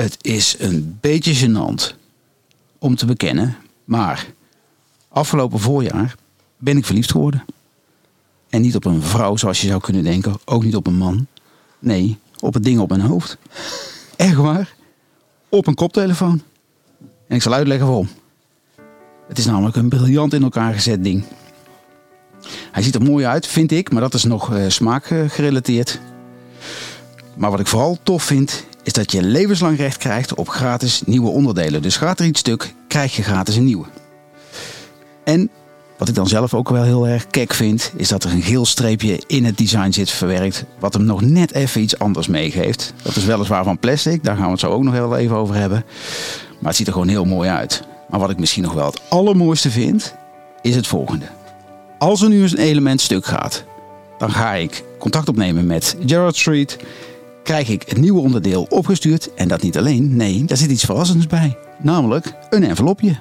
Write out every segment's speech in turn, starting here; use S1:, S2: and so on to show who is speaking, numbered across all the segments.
S1: Het is een beetje gênant om te bekennen, maar afgelopen voorjaar ben ik verliefd geworden. En niet op een vrouw zoals je zou kunnen denken, ook niet op een man. Nee, op het ding op mijn hoofd. Echt waar. Op een koptelefoon. En ik zal uitleggen waarom. Het is namelijk een briljant in elkaar gezet ding. Hij ziet er mooi uit, vind ik, maar dat is nog uh, smaak gerelateerd. Maar wat ik vooral tof vind, is dat je levenslang recht krijgt op gratis nieuwe onderdelen. Dus gaat er iets stuk, krijg je gratis een nieuwe. En wat ik dan zelf ook wel heel erg kek vind, is dat er een geel streepje in het design zit verwerkt, wat hem nog net even iets anders meegeeft. Dat is weliswaar van plastic, daar gaan we het zo ook nog wel even over hebben. Maar het ziet er gewoon heel mooi uit. Maar wat ik misschien nog wel het allermooiste vind, is het volgende. Als er nu eens een element stuk gaat, dan ga ik contact opnemen met Gerard Street krijg ik het nieuwe onderdeel opgestuurd. En dat niet alleen, nee, daar zit iets verrassends bij. Namelijk een envelopje.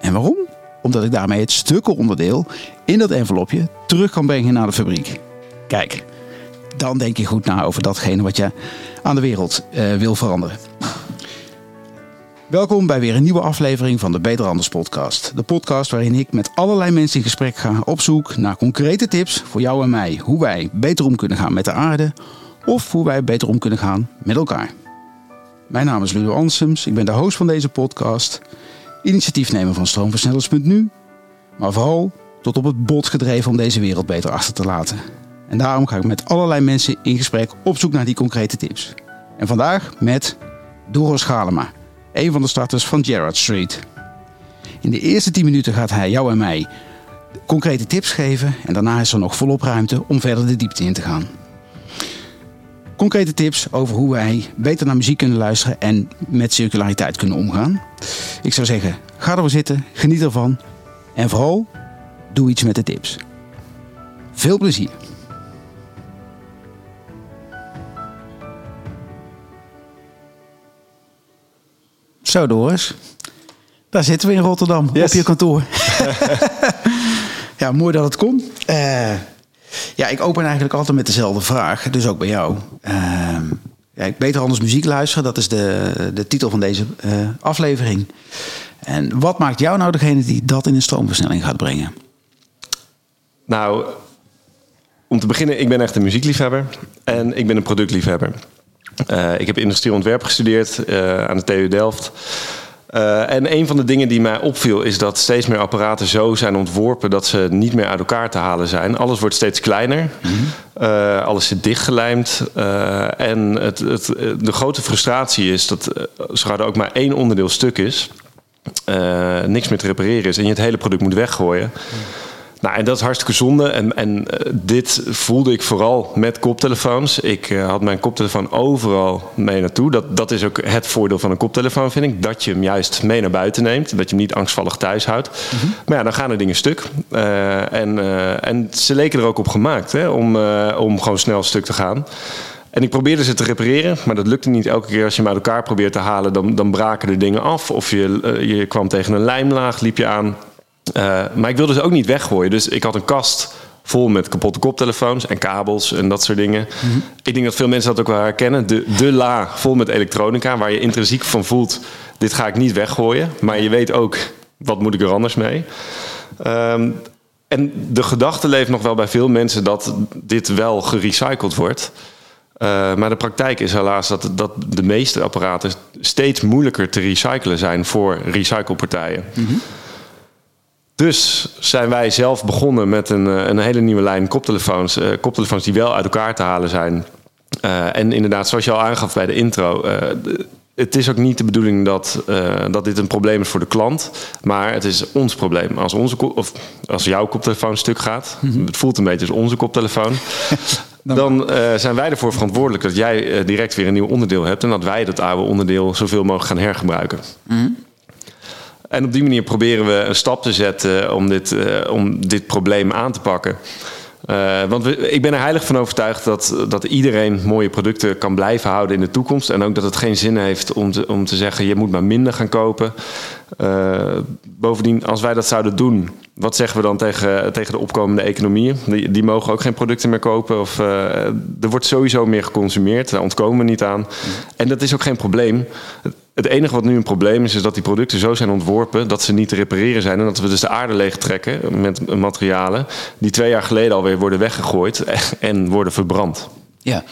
S1: En waarom? Omdat ik daarmee het stukkenonderdeel in dat envelopje terug kan brengen naar de fabriek. Kijk, dan denk je goed na over datgene wat je aan de wereld uh, wil veranderen. Welkom bij weer een nieuwe aflevering van de Beter Anders podcast. De podcast waarin ik met allerlei mensen in gesprek ga op zoek naar concrete tips voor jou en mij. Hoe wij beter om kunnen gaan met de aarde of hoe wij beter om kunnen gaan met elkaar. Mijn naam is Ludo Ansems, ik ben de host van deze podcast, initiatiefnemer van Stroomversnellers.nu, maar vooral tot op het bot gedreven om deze wereld beter achter te laten. En daarom ga ik met allerlei mensen in gesprek op zoek naar die concrete tips. En vandaag met Doros Galema, een van de starters van Gerard Street. In de eerste 10 minuten gaat hij jou en mij concrete tips geven en daarna is er nog volop ruimte om verder de diepte in te gaan concrete tips over hoe wij beter naar muziek kunnen luisteren en met circulariteit kunnen omgaan. Ik zou zeggen, ga ervoor zitten, geniet ervan en vooral doe iets met de tips. Veel plezier! Zo Doris, daar zitten we in Rotterdam op je kantoor. ja, mooi dat het kon. Uh, ja, ik open eigenlijk altijd met dezelfde vraag. Dus ook bij jou. Uh, ja, beter anders muziek luisteren, dat is de, de titel van deze uh, aflevering. En wat maakt jou nou degene die dat in een stroomversnelling gaat brengen?
S2: Nou, om te beginnen, ik ben echt een muziekliefhebber en ik ben een productliefhebber. Uh, ik heb industrieel ontwerp gestudeerd uh, aan de TU Delft. Uh, en een van de dingen die mij opviel is dat steeds meer apparaten zo zijn ontworpen dat ze niet meer uit elkaar te halen zijn. Alles wordt steeds kleiner, mm -hmm. uh, alles zit dichtgelijmd. Uh, en het, het, de grote frustratie is dat zodra er ook maar één onderdeel stuk is, niks meer te repareren is en je het hele product moet weggooien. Mm. Nou, en dat is hartstikke zonde. En, en uh, dit voelde ik vooral met koptelefoons. Ik uh, had mijn koptelefoon overal mee naartoe. Dat, dat is ook het voordeel van een koptelefoon, vind ik. Dat je hem juist mee naar buiten neemt. Dat je hem niet angstvallig thuis houdt. Mm -hmm. Maar ja, dan gaan er dingen stuk. Uh, en, en ze leken er ook op gemaakt hè, om, om gewoon snel stuk te gaan. En ik probeerde ze te repareren, maar dat lukte niet. Elke keer als je hem uit elkaar probeert te halen, dan, dan braken de dingen af. Of je, je kwam tegen een lijmlaag, liep je aan. Uh, maar ik wilde ze ook niet weggooien. Dus ik had een kast vol met kapotte koptelefoons en kabels en dat soort dingen. Mm -hmm. Ik denk dat veel mensen dat ook wel herkennen. De, de la vol met elektronica, waar je intrinsiek van voelt... dit ga ik niet weggooien. Maar je weet ook, wat moet ik er anders mee? Um, en de gedachte leeft nog wel bij veel mensen dat dit wel gerecycled wordt. Uh, maar de praktijk is helaas dat, dat de meeste apparaten steeds moeilijker te recyclen zijn voor recyclepartijen. Mm -hmm. Dus zijn wij zelf begonnen met een, een hele nieuwe lijn koptelefoons. Uh, koptelefoons die wel uit elkaar te halen zijn. Uh, en inderdaad, zoals je al aangaf bij de intro. Uh, het is ook niet de bedoeling dat, dat dit een probleem is voor de klant. Maar het is ons probleem. Als, onze of als jouw koptelefoon stuk gaat. Mm -hmm. Het voelt een beetje als onze koptelefoon. dan zijn wij ervoor verantwoordelijk dat jij direct weer een nieuw onderdeel hebt. En dat wij dat oude onderdeel zoveel mogelijk gaan hergebruiken. Mm -hmm. En op die manier proberen we een stap te zetten om dit, uh, om dit probleem aan te pakken. Uh, want ik ben er heilig van overtuigd dat, dat iedereen mooie producten kan blijven houden in de toekomst. En ook dat het geen zin heeft om te, om te zeggen: je moet maar minder gaan kopen. Bovendien, als wij dat zouden doen, wat zeggen we dan tegen, tegen de opkomende economieën? Die, die mogen ook geen producten meer kopen. Of, er wordt sowieso meer geconsumeerd. Daar ontkomen we niet aan. En dat is ook geen probleem. Het enige wat nu een probleem is, is dat die producten zo zijn ontworpen dat ze niet te repareren zijn. En dat we dus de aarde leeg trekken met materialen die twee jaar geleden alweer worden weggegooid en worden verbrand.
S1: Ja,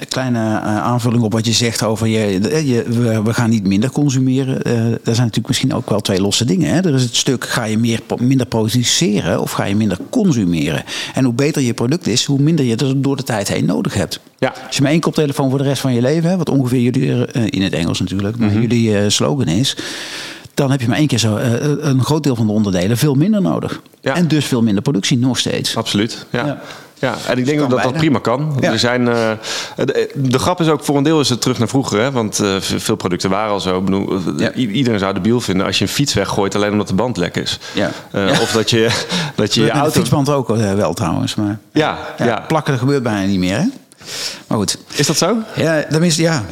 S1: een kleine uh, aanvulling op wat je zegt over je, je we, we, gaan niet minder consumeren. Uh, er zijn natuurlijk misschien ook wel twee losse dingen. Hè? Er is het stuk, ga je meer, minder produceren of ga je minder consumeren? En hoe beter je product is, hoe minder je er door de tijd heen nodig hebt. Ja. Als je maar één koptelefoon voor de rest van je leven wat ongeveer jullie, uh, in het Engels natuurlijk, maar mm-hmm. jullie slogan is dan heb je maar één keer zo een groot deel van de onderdelen veel minder nodig. Ja. En dus veel minder productie nog steeds.
S2: Absoluut. Ja. ja. Ja, en ik denk ook dat dat prima kan. Er zijn, uh, de, de, grap is ook, voor een deel is het terug naar vroeger. Hè? Want uh, veel producten waren al zo. Bedoel, ja. Iedereen zou de biel vinden als je een fiets weggooit alleen omdat de band lek is. Ja. Uh, of dat je, dat je, je auto...
S1: De fietsband ook wel trouwens. Maar
S2: ja, ja,
S1: Plakken gebeurt bijna niet meer hè? Maar goed.
S2: Is dat zo?
S1: Ja, tenminste, ja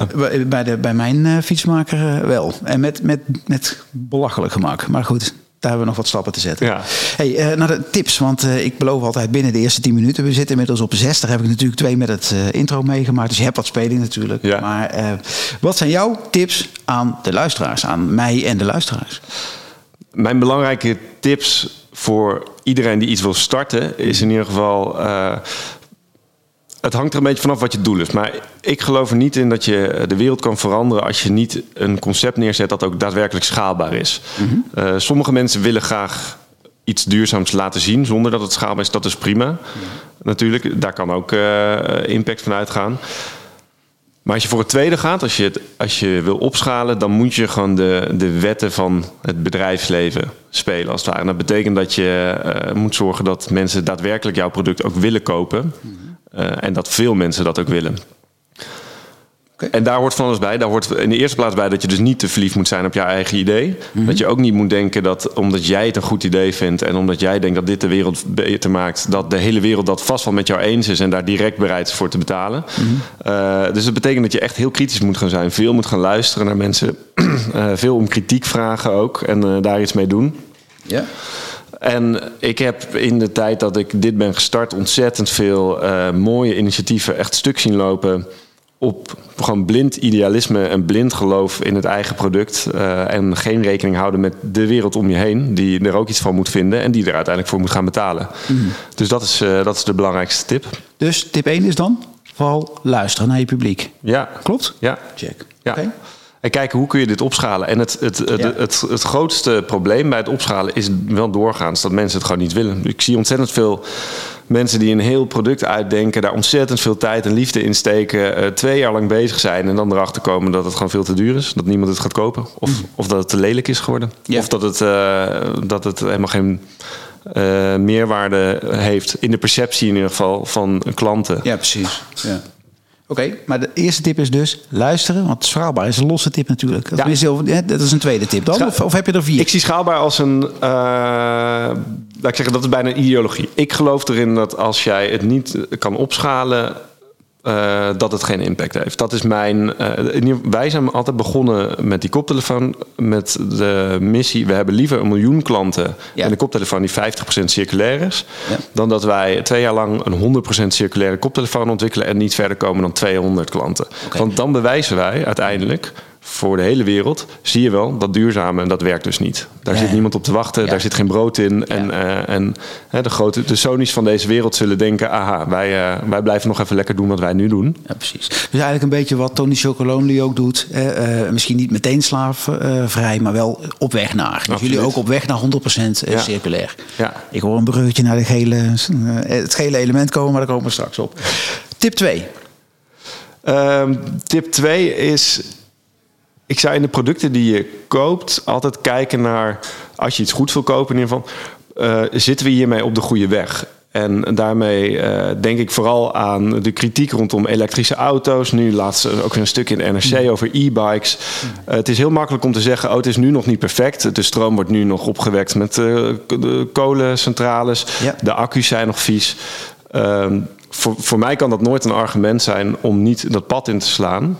S1: bij, de, bij mijn fietsmaker wel. En met, met, met belachelijk gemak. Maar goed, daar hebben we nog wat stappen te zetten. Ja. Hey, uh, naar de tips, want uh, ik beloof altijd binnen de eerste 10 minuten. We zitten inmiddels op 60. Heb ik natuurlijk twee met het uh, intro meegemaakt. Dus je hebt wat speling natuurlijk. Ja. Maar wat zijn jouw tips aan de luisteraars, aan mij en de luisteraars?
S2: Mijn belangrijke tips voor iedereen die iets wil starten, is in ieder geval het hangt er een beetje vanaf wat je doel is. Maar ik geloof er niet in dat je de wereld kan veranderen als je niet een concept neerzet dat ook daadwerkelijk schaalbaar is. Mhm. Eh, sommige mensen willen graag iets duurzaams laten zien zonder dat het schaalbaar is. Dat is prima. Natuurlijk, daar kan ook uh, impact van uitgaan. Maar als je voor het tweede gaat, als je, het, als je wil opschalen, dan moet je gewoon de, de wetten van het bedrijfsleven spelen als het ware. En dat betekent dat je uh, moet zorgen dat mensen daadwerkelijk jouw product ook willen kopen. Mhm. En dat veel mensen dat ook willen. Okay. En daar hoort van alles bij. Daar hoort in de eerste plaats bij dat je dus niet te verliefd moet zijn op je eigen idee. Mm -hmm. Dat je ook niet moet denken dat omdat jij het een goed idee vindt en omdat jij denkt dat dit de wereld beter maakt, dat de hele wereld dat vast wel met jou eens is en daar direct bereid is voor te betalen. Mm -hmm. uh, dus dat betekent dat je echt heel kritisch moet gaan zijn, veel moet gaan luisteren naar mensen, uh, veel om kritiek vragen ook en uh, daar iets mee doen. Ja. En ik heb in de tijd dat ik dit ben gestart ontzettend veel uh, mooie initiatieven echt stuk zien lopen op gewoon blind idealisme en blind geloof in het eigen product. Uh, en geen rekening houden met de wereld om je heen, die er ook iets van moet vinden en die er uiteindelijk voor moet gaan betalen. Mm. Dus dat is, uh, dat is de belangrijkste tip.
S1: Dus tip 1 is dan vooral luisteren naar je publiek.
S2: Ja.
S1: Klopt?
S2: Ja.
S1: Check.
S2: Ja. Okay. En kijken hoe kun je dit opschalen. En het, het, het, ja. het, het, grootste probleem bij het opschalen is wel doorgaans dat mensen het gewoon niet willen. Ik zie ontzettend veel mensen die een heel product uitdenken, daar ontzettend veel tijd en liefde in steken, uh, twee jaar lang bezig zijn en dan erachter komen dat het gewoon veel te duur is, dat niemand het gaat kopen, of, mm. of dat het te lelijk is geworden, ja. of dat het, uh, dat het helemaal geen uh, meerwaarde heeft in de perceptie in ieder geval van klanten.
S1: Ja, precies. Ja. Oké, okay, maar de eerste tip is dus luisteren. Want schaalbaar is een losse tip natuurlijk. Ja. Is heel, dat is een tweede tip dan? Of, of, heb je er vier?
S2: Ik zie schaalbaar als een... Uh, laat ik zeggen, dat is bijna een ideologie. Ik geloof erin dat als jij het niet kan opschalen... Uh, dat het geen impact heeft. Dat is mijn. Uh, wij zijn altijd begonnen met die koptelefoon. Met de missie. We hebben liever een miljoen klanten. Ja. En een koptelefoon die 50% circulair is. Ja. Dan dat wij twee jaar lang een 100% circulaire koptelefoon ontwikkelen. En niet verder komen dan 200 klanten. Okay. Want dan bewijzen wij uiteindelijk voor de hele wereld, zie je wel dat duurzame, dat werkt dus niet. Daar zit niemand op te wachten, ja. daar zit geen brood in. En, uh, en uh, de, grote, de Sony's van deze wereld zullen denken, aha, wij, uh, wij blijven nog even lekker doen wat wij nu doen.
S1: Ja, precies. Dus eigenlijk een beetje wat Tony Chocolonely ook doet. misschien niet meteen slaafvrij, maar wel op weg naar. Dus jullie ook op weg naar 100% circulair. Ja. Ik hoor een bruggetje naar de gele, het gele element komen, maar daar komen we straks op. Tip 2.
S2: Um, tip 2 is ik zou in de producten die je koopt altijd kijken naar, als je iets goed wil kopen in ieder geval, uh, zitten we hiermee op de goede weg? En daarmee uh, denk ik vooral aan de kritiek rondom elektrische auto's. Nu laatst ook weer een stuk in de NRC mm. over e-bikes. Uh, het is heel makkelijk om te zeggen: oh, het is nu nog niet perfect. De stroom wordt nu nog opgewekt met de kolencentrales. Ja. De accu's zijn nog vies. Ehm, voor, voor mij kan dat nooit een argument zijn om niet dat pad in te slaan.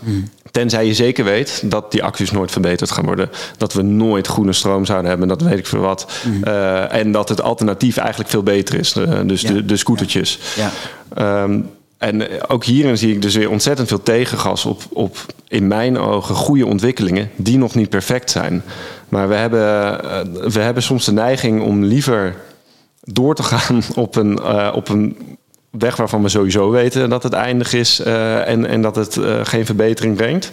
S2: Tenzij je zeker weet dat die accu's nooit verbeterd gaan worden. Dat we nooit groene stroom zouden hebben, dat weet ik veel wat. Eh, en dat het alternatief eigenlijk veel beter is. eh, dus
S1: Ja.
S2: de, de scootertjes.
S1: Ja.
S2: Ehm, en ook hierin zie ik dus weer ontzettend veel tegengas op, op, in mijn ogen, goede ontwikkelingen die nog niet perfect zijn. Maar we hebben, eh, we hebben soms de neiging om liever door te gaan op een, eh, op een weg waarvan we sowieso weten dat het eindig is eh, en, en dat het eh, geen verbetering brengt.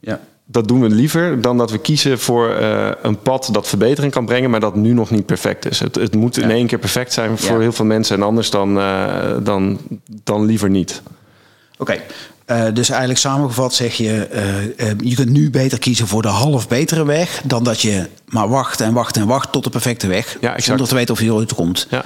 S1: Ja.
S2: Dat doen we liever dan dat we kiezen voor eh, een pad dat verbetering kan brengen, maar dat nu nog niet perfect is. Het, het moet in één keer perfect zijn voor
S1: Ja.
S2: heel veel mensen en anders dan, dan, dan liever niet.
S1: Oké, eh, dus eigenlijk samengevat zeg je, eh, eh, je kunt nu beter kiezen voor de half betere weg dan dat je maar wacht en wacht en wacht tot de perfecte weg,
S2: Ja,
S1: zonder te weten of je ooit komt.
S2: Ja.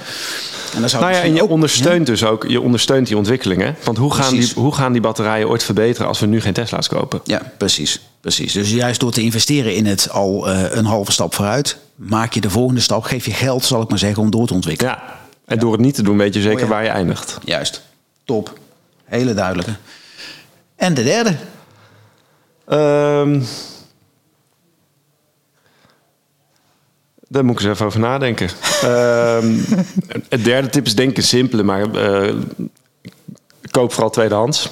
S1: En dan zou
S2: Nou ja, en je
S1: ook-
S2: ondersteunt dus ook je ondersteunt die ontwikkelingen. Want hoe gaan die, hoe gaan die batterijen ooit verbeteren als we nu geen Tesla's kopen?
S1: Ja, precies, precies. Dus juist door te investeren in het al een halve stap vooruit, maak je de volgende stap, geef je geld, zal ik maar zeggen, om door te ontwikkelen.
S2: Ja. En door het niet te doen, weet je zeker
S1: Oh
S2: waar je eindigt.
S1: Juist, top, hele duidelijke. En de derde,
S2: Ehm daar moet ik eens even over nadenken. Ehm, het derde tip is denk ik een simpele, maar eh, koop vooral tweedehands.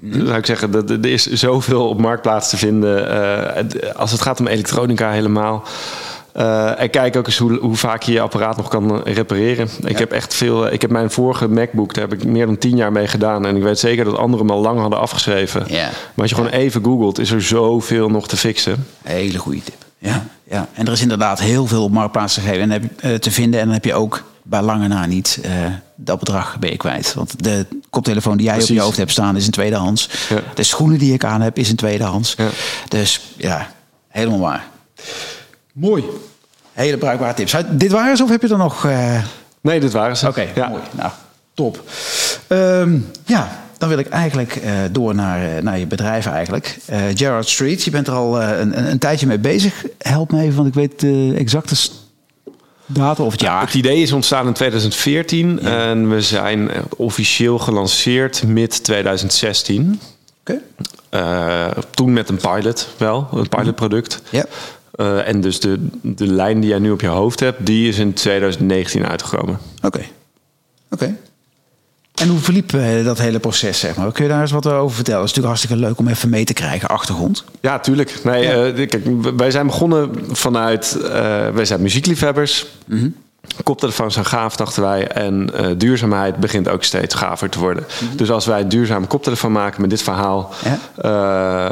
S2: Dan zou ik zeggen, dat- er is zoveel op Marktplaats te vinden. eh, als het gaat om elektronica helemaal. Eh, en kijk ook eens hoe, hoe vaak je je apparaat nog kan eh, repareren. Ik heb echt veel. Ik heb mijn vorige MacBook, daar heb ik meer dan tien jaar mee gedaan. En ik weet zeker dat anderen hem al lang hadden afgeschreven.
S1: Ja.
S2: Maar als je gewoon even googelt, is er zoveel nog te fixen.
S1: hele goede tip. Ja, ja, en er is inderdaad heel veel op Marktplaats te, geven en heb, eh, te vinden. En dan heb je ook bij lange na niet eh, dat bedrag ben je kwijt. Want de koptelefoon die jij op je hoofd hebt staan is een tweedehands.
S2: Ja.
S1: De schoenen die ik aan heb is een tweedehands.
S2: Ja.
S1: Dus ja, helemaal waar. Mooi. Hele bruikbare tips. Dit waren ze of heb je er nog... eh,
S2: Nee, dit waren ze.
S1: Oké,
S2: ja.
S1: mooi. Nou, top. Ehm, ja, dan wil ik eigenlijk eh, door naar, eh, naar je bedrijf eigenlijk. Gerard Street, je bent er al een, een, een tijdje mee bezig. Help me even, want ik weet de exacte datum of het jaar.
S2: Het idee is ontstaan in 2014 en we zijn officieel gelanceerd mid 2016.
S1: Oké.
S2: Toen met een pilot wel, een pilotproduct.
S1: Ja.
S2: Eh, en dus de, de lijn die jij nu op je hoofd hebt, die is in 2019 uitgekomen.
S1: Oké. Oké. En hoe verliep eh, dat hele proces, zeg maar? Kun je daar eens wat over vertellen? Het is natuurlijk hartstikke leuk om even mee te krijgen, achtergrond.
S2: Ja, tuurlijk. Nee,
S1: Ja.
S2: eh, kijk, wij zijn begonnen vanuit... eh, wij zijn muziekliefhebbers.
S1: Mhm.
S2: Koptelefoons zijn gaaf, dachten wij. En eh, duurzaamheid begint ook steeds gaver te worden.
S1: Mhm.
S2: Dus als wij een duurzame koptelefoon maken met dit verhaal...
S1: Ja.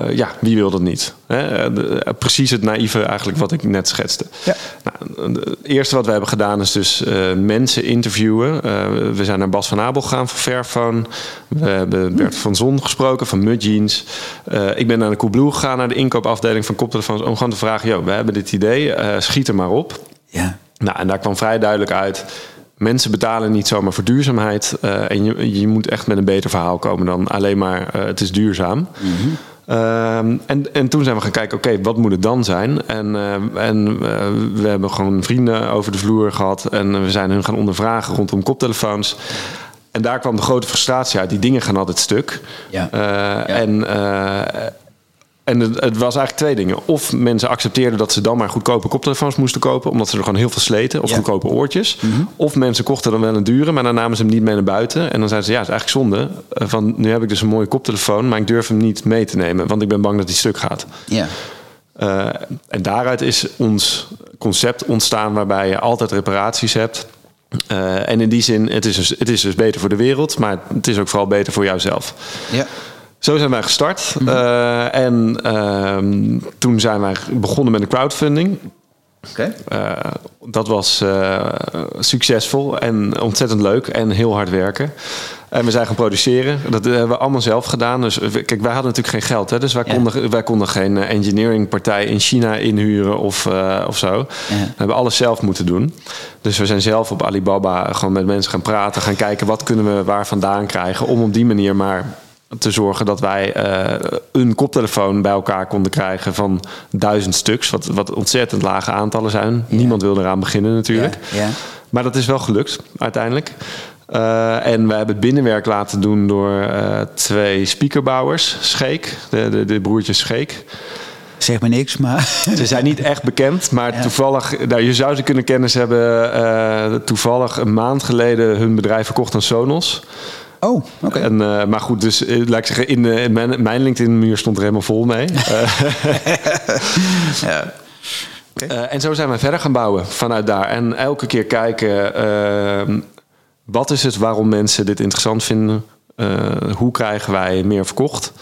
S2: eh, ja, wie wil dat niet? Hè? Eh, de- precies het naïeve eigenlijk wat ik net schetste.
S1: Ja.
S2: Nou, het eerste wat we hebben gedaan is dus mensen interviewen. We zijn naar Bas van Abel gegaan van Fairphone. We hebben Bert van Zon gesproken van Mud Jeans. Eh, ik ben naar de Coolblue gegaan, naar de inkoopafdeling van koptelefoons... om gewoon te vragen, joh, we hebben dit idee, schiet er maar op.
S1: Ja.
S2: Nou, en daar kwam vrij duidelijk uit... mensen betalen niet zomaar voor duurzaamheid... eh, en je, je moet echt met een beter verhaal komen dan alleen maar eh, het is duurzaam. Ehm, en, en toen zijn we gaan kijken, oké, wat moet het dan zijn? En, eh, en we hebben gewoon vrienden over de vloer gehad... en we zijn hun gaan ondervragen rondom koptelefoons... En daar kwam de grote frustratie uit. Die dingen gaan altijd stuk.
S1: Ja.
S2: Eh, En, en het, het was eigenlijk twee dingen. Of mensen accepteerden dat ze dan maar goedkope koptelefoons moesten kopen, omdat ze er gewoon heel veel sleten, of
S1: Ja.
S2: goedkope oortjes. Of mensen kochten dan wel een dure, maar dan namen ze hem niet mee naar buiten. En dan zeiden ze: Ja, het is eigenlijk zonde. eh, Van nu heb ik dus een mooie koptelefoon, maar ik durf hem niet mee te nemen, want ik ben bang dat hij stuk gaat.
S1: Ja.
S2: Eh, en daaruit is ons concept ontstaan waarbij je altijd reparaties hebt. Eh, en in die zin, het is, dus, het is dus beter voor de wereld, maar het is ook vooral beter voor jouzelf.
S1: Ja.
S2: Zo zijn wij gestart. Eh, en ehm, toen zijn wij begonnen met een crowdfunding.
S1: Oké.
S2: Eh, dat was eh, succesvol en ontzettend leuk en heel hard werken. En we zijn gaan produceren. Dat hebben we allemaal zelf gedaan. Dus kijk, wij hadden natuurlijk geen geld. Hè? Dus wij,
S1: Ja.
S2: konden, wij konden geen engineeringpartij in China inhuren of, of zo. We hebben alles zelf moeten doen. Dus we zijn zelf op Alibaba gewoon met mensen gaan praten. Gaan kijken wat kunnen we waar vandaan krijgen. Om op die manier maar te zorgen dat wij eh, een koptelefoon bij elkaar konden krijgen van duizend stuks. Wat, wat ontzettend lage aantallen zijn. Niemand wil eraan beginnen natuurlijk.
S1: Ja. Ja.
S2: Maar dat is wel gelukt uiteindelijk. Uh, en we hebben het binnenwerk laten doen door uh, twee speakerbouwers, Scheek, de, de, de broertjes Scheek.
S1: Zeg maar niks, maar...
S2: Ze zijn niet echt bekend, maar ja. toevallig... Nou, je zou ze kunnen kennen. Ze hebben uh, toevallig een maand geleden hun bedrijf verkocht aan Sonos.
S1: Oh, oké.
S2: En, uh, maar goed, dus laat ik zeggen, in, mijn, mijn LinkedIn-muur stond er helemaal vol mee. ja. Okay. Uh, en zo zijn we verder gaan bouwen vanuit daar. En elke keer kijken, uh, wat is het waarom mensen dit interessant vinden? Uh, hoe krijgen wij meer verkocht?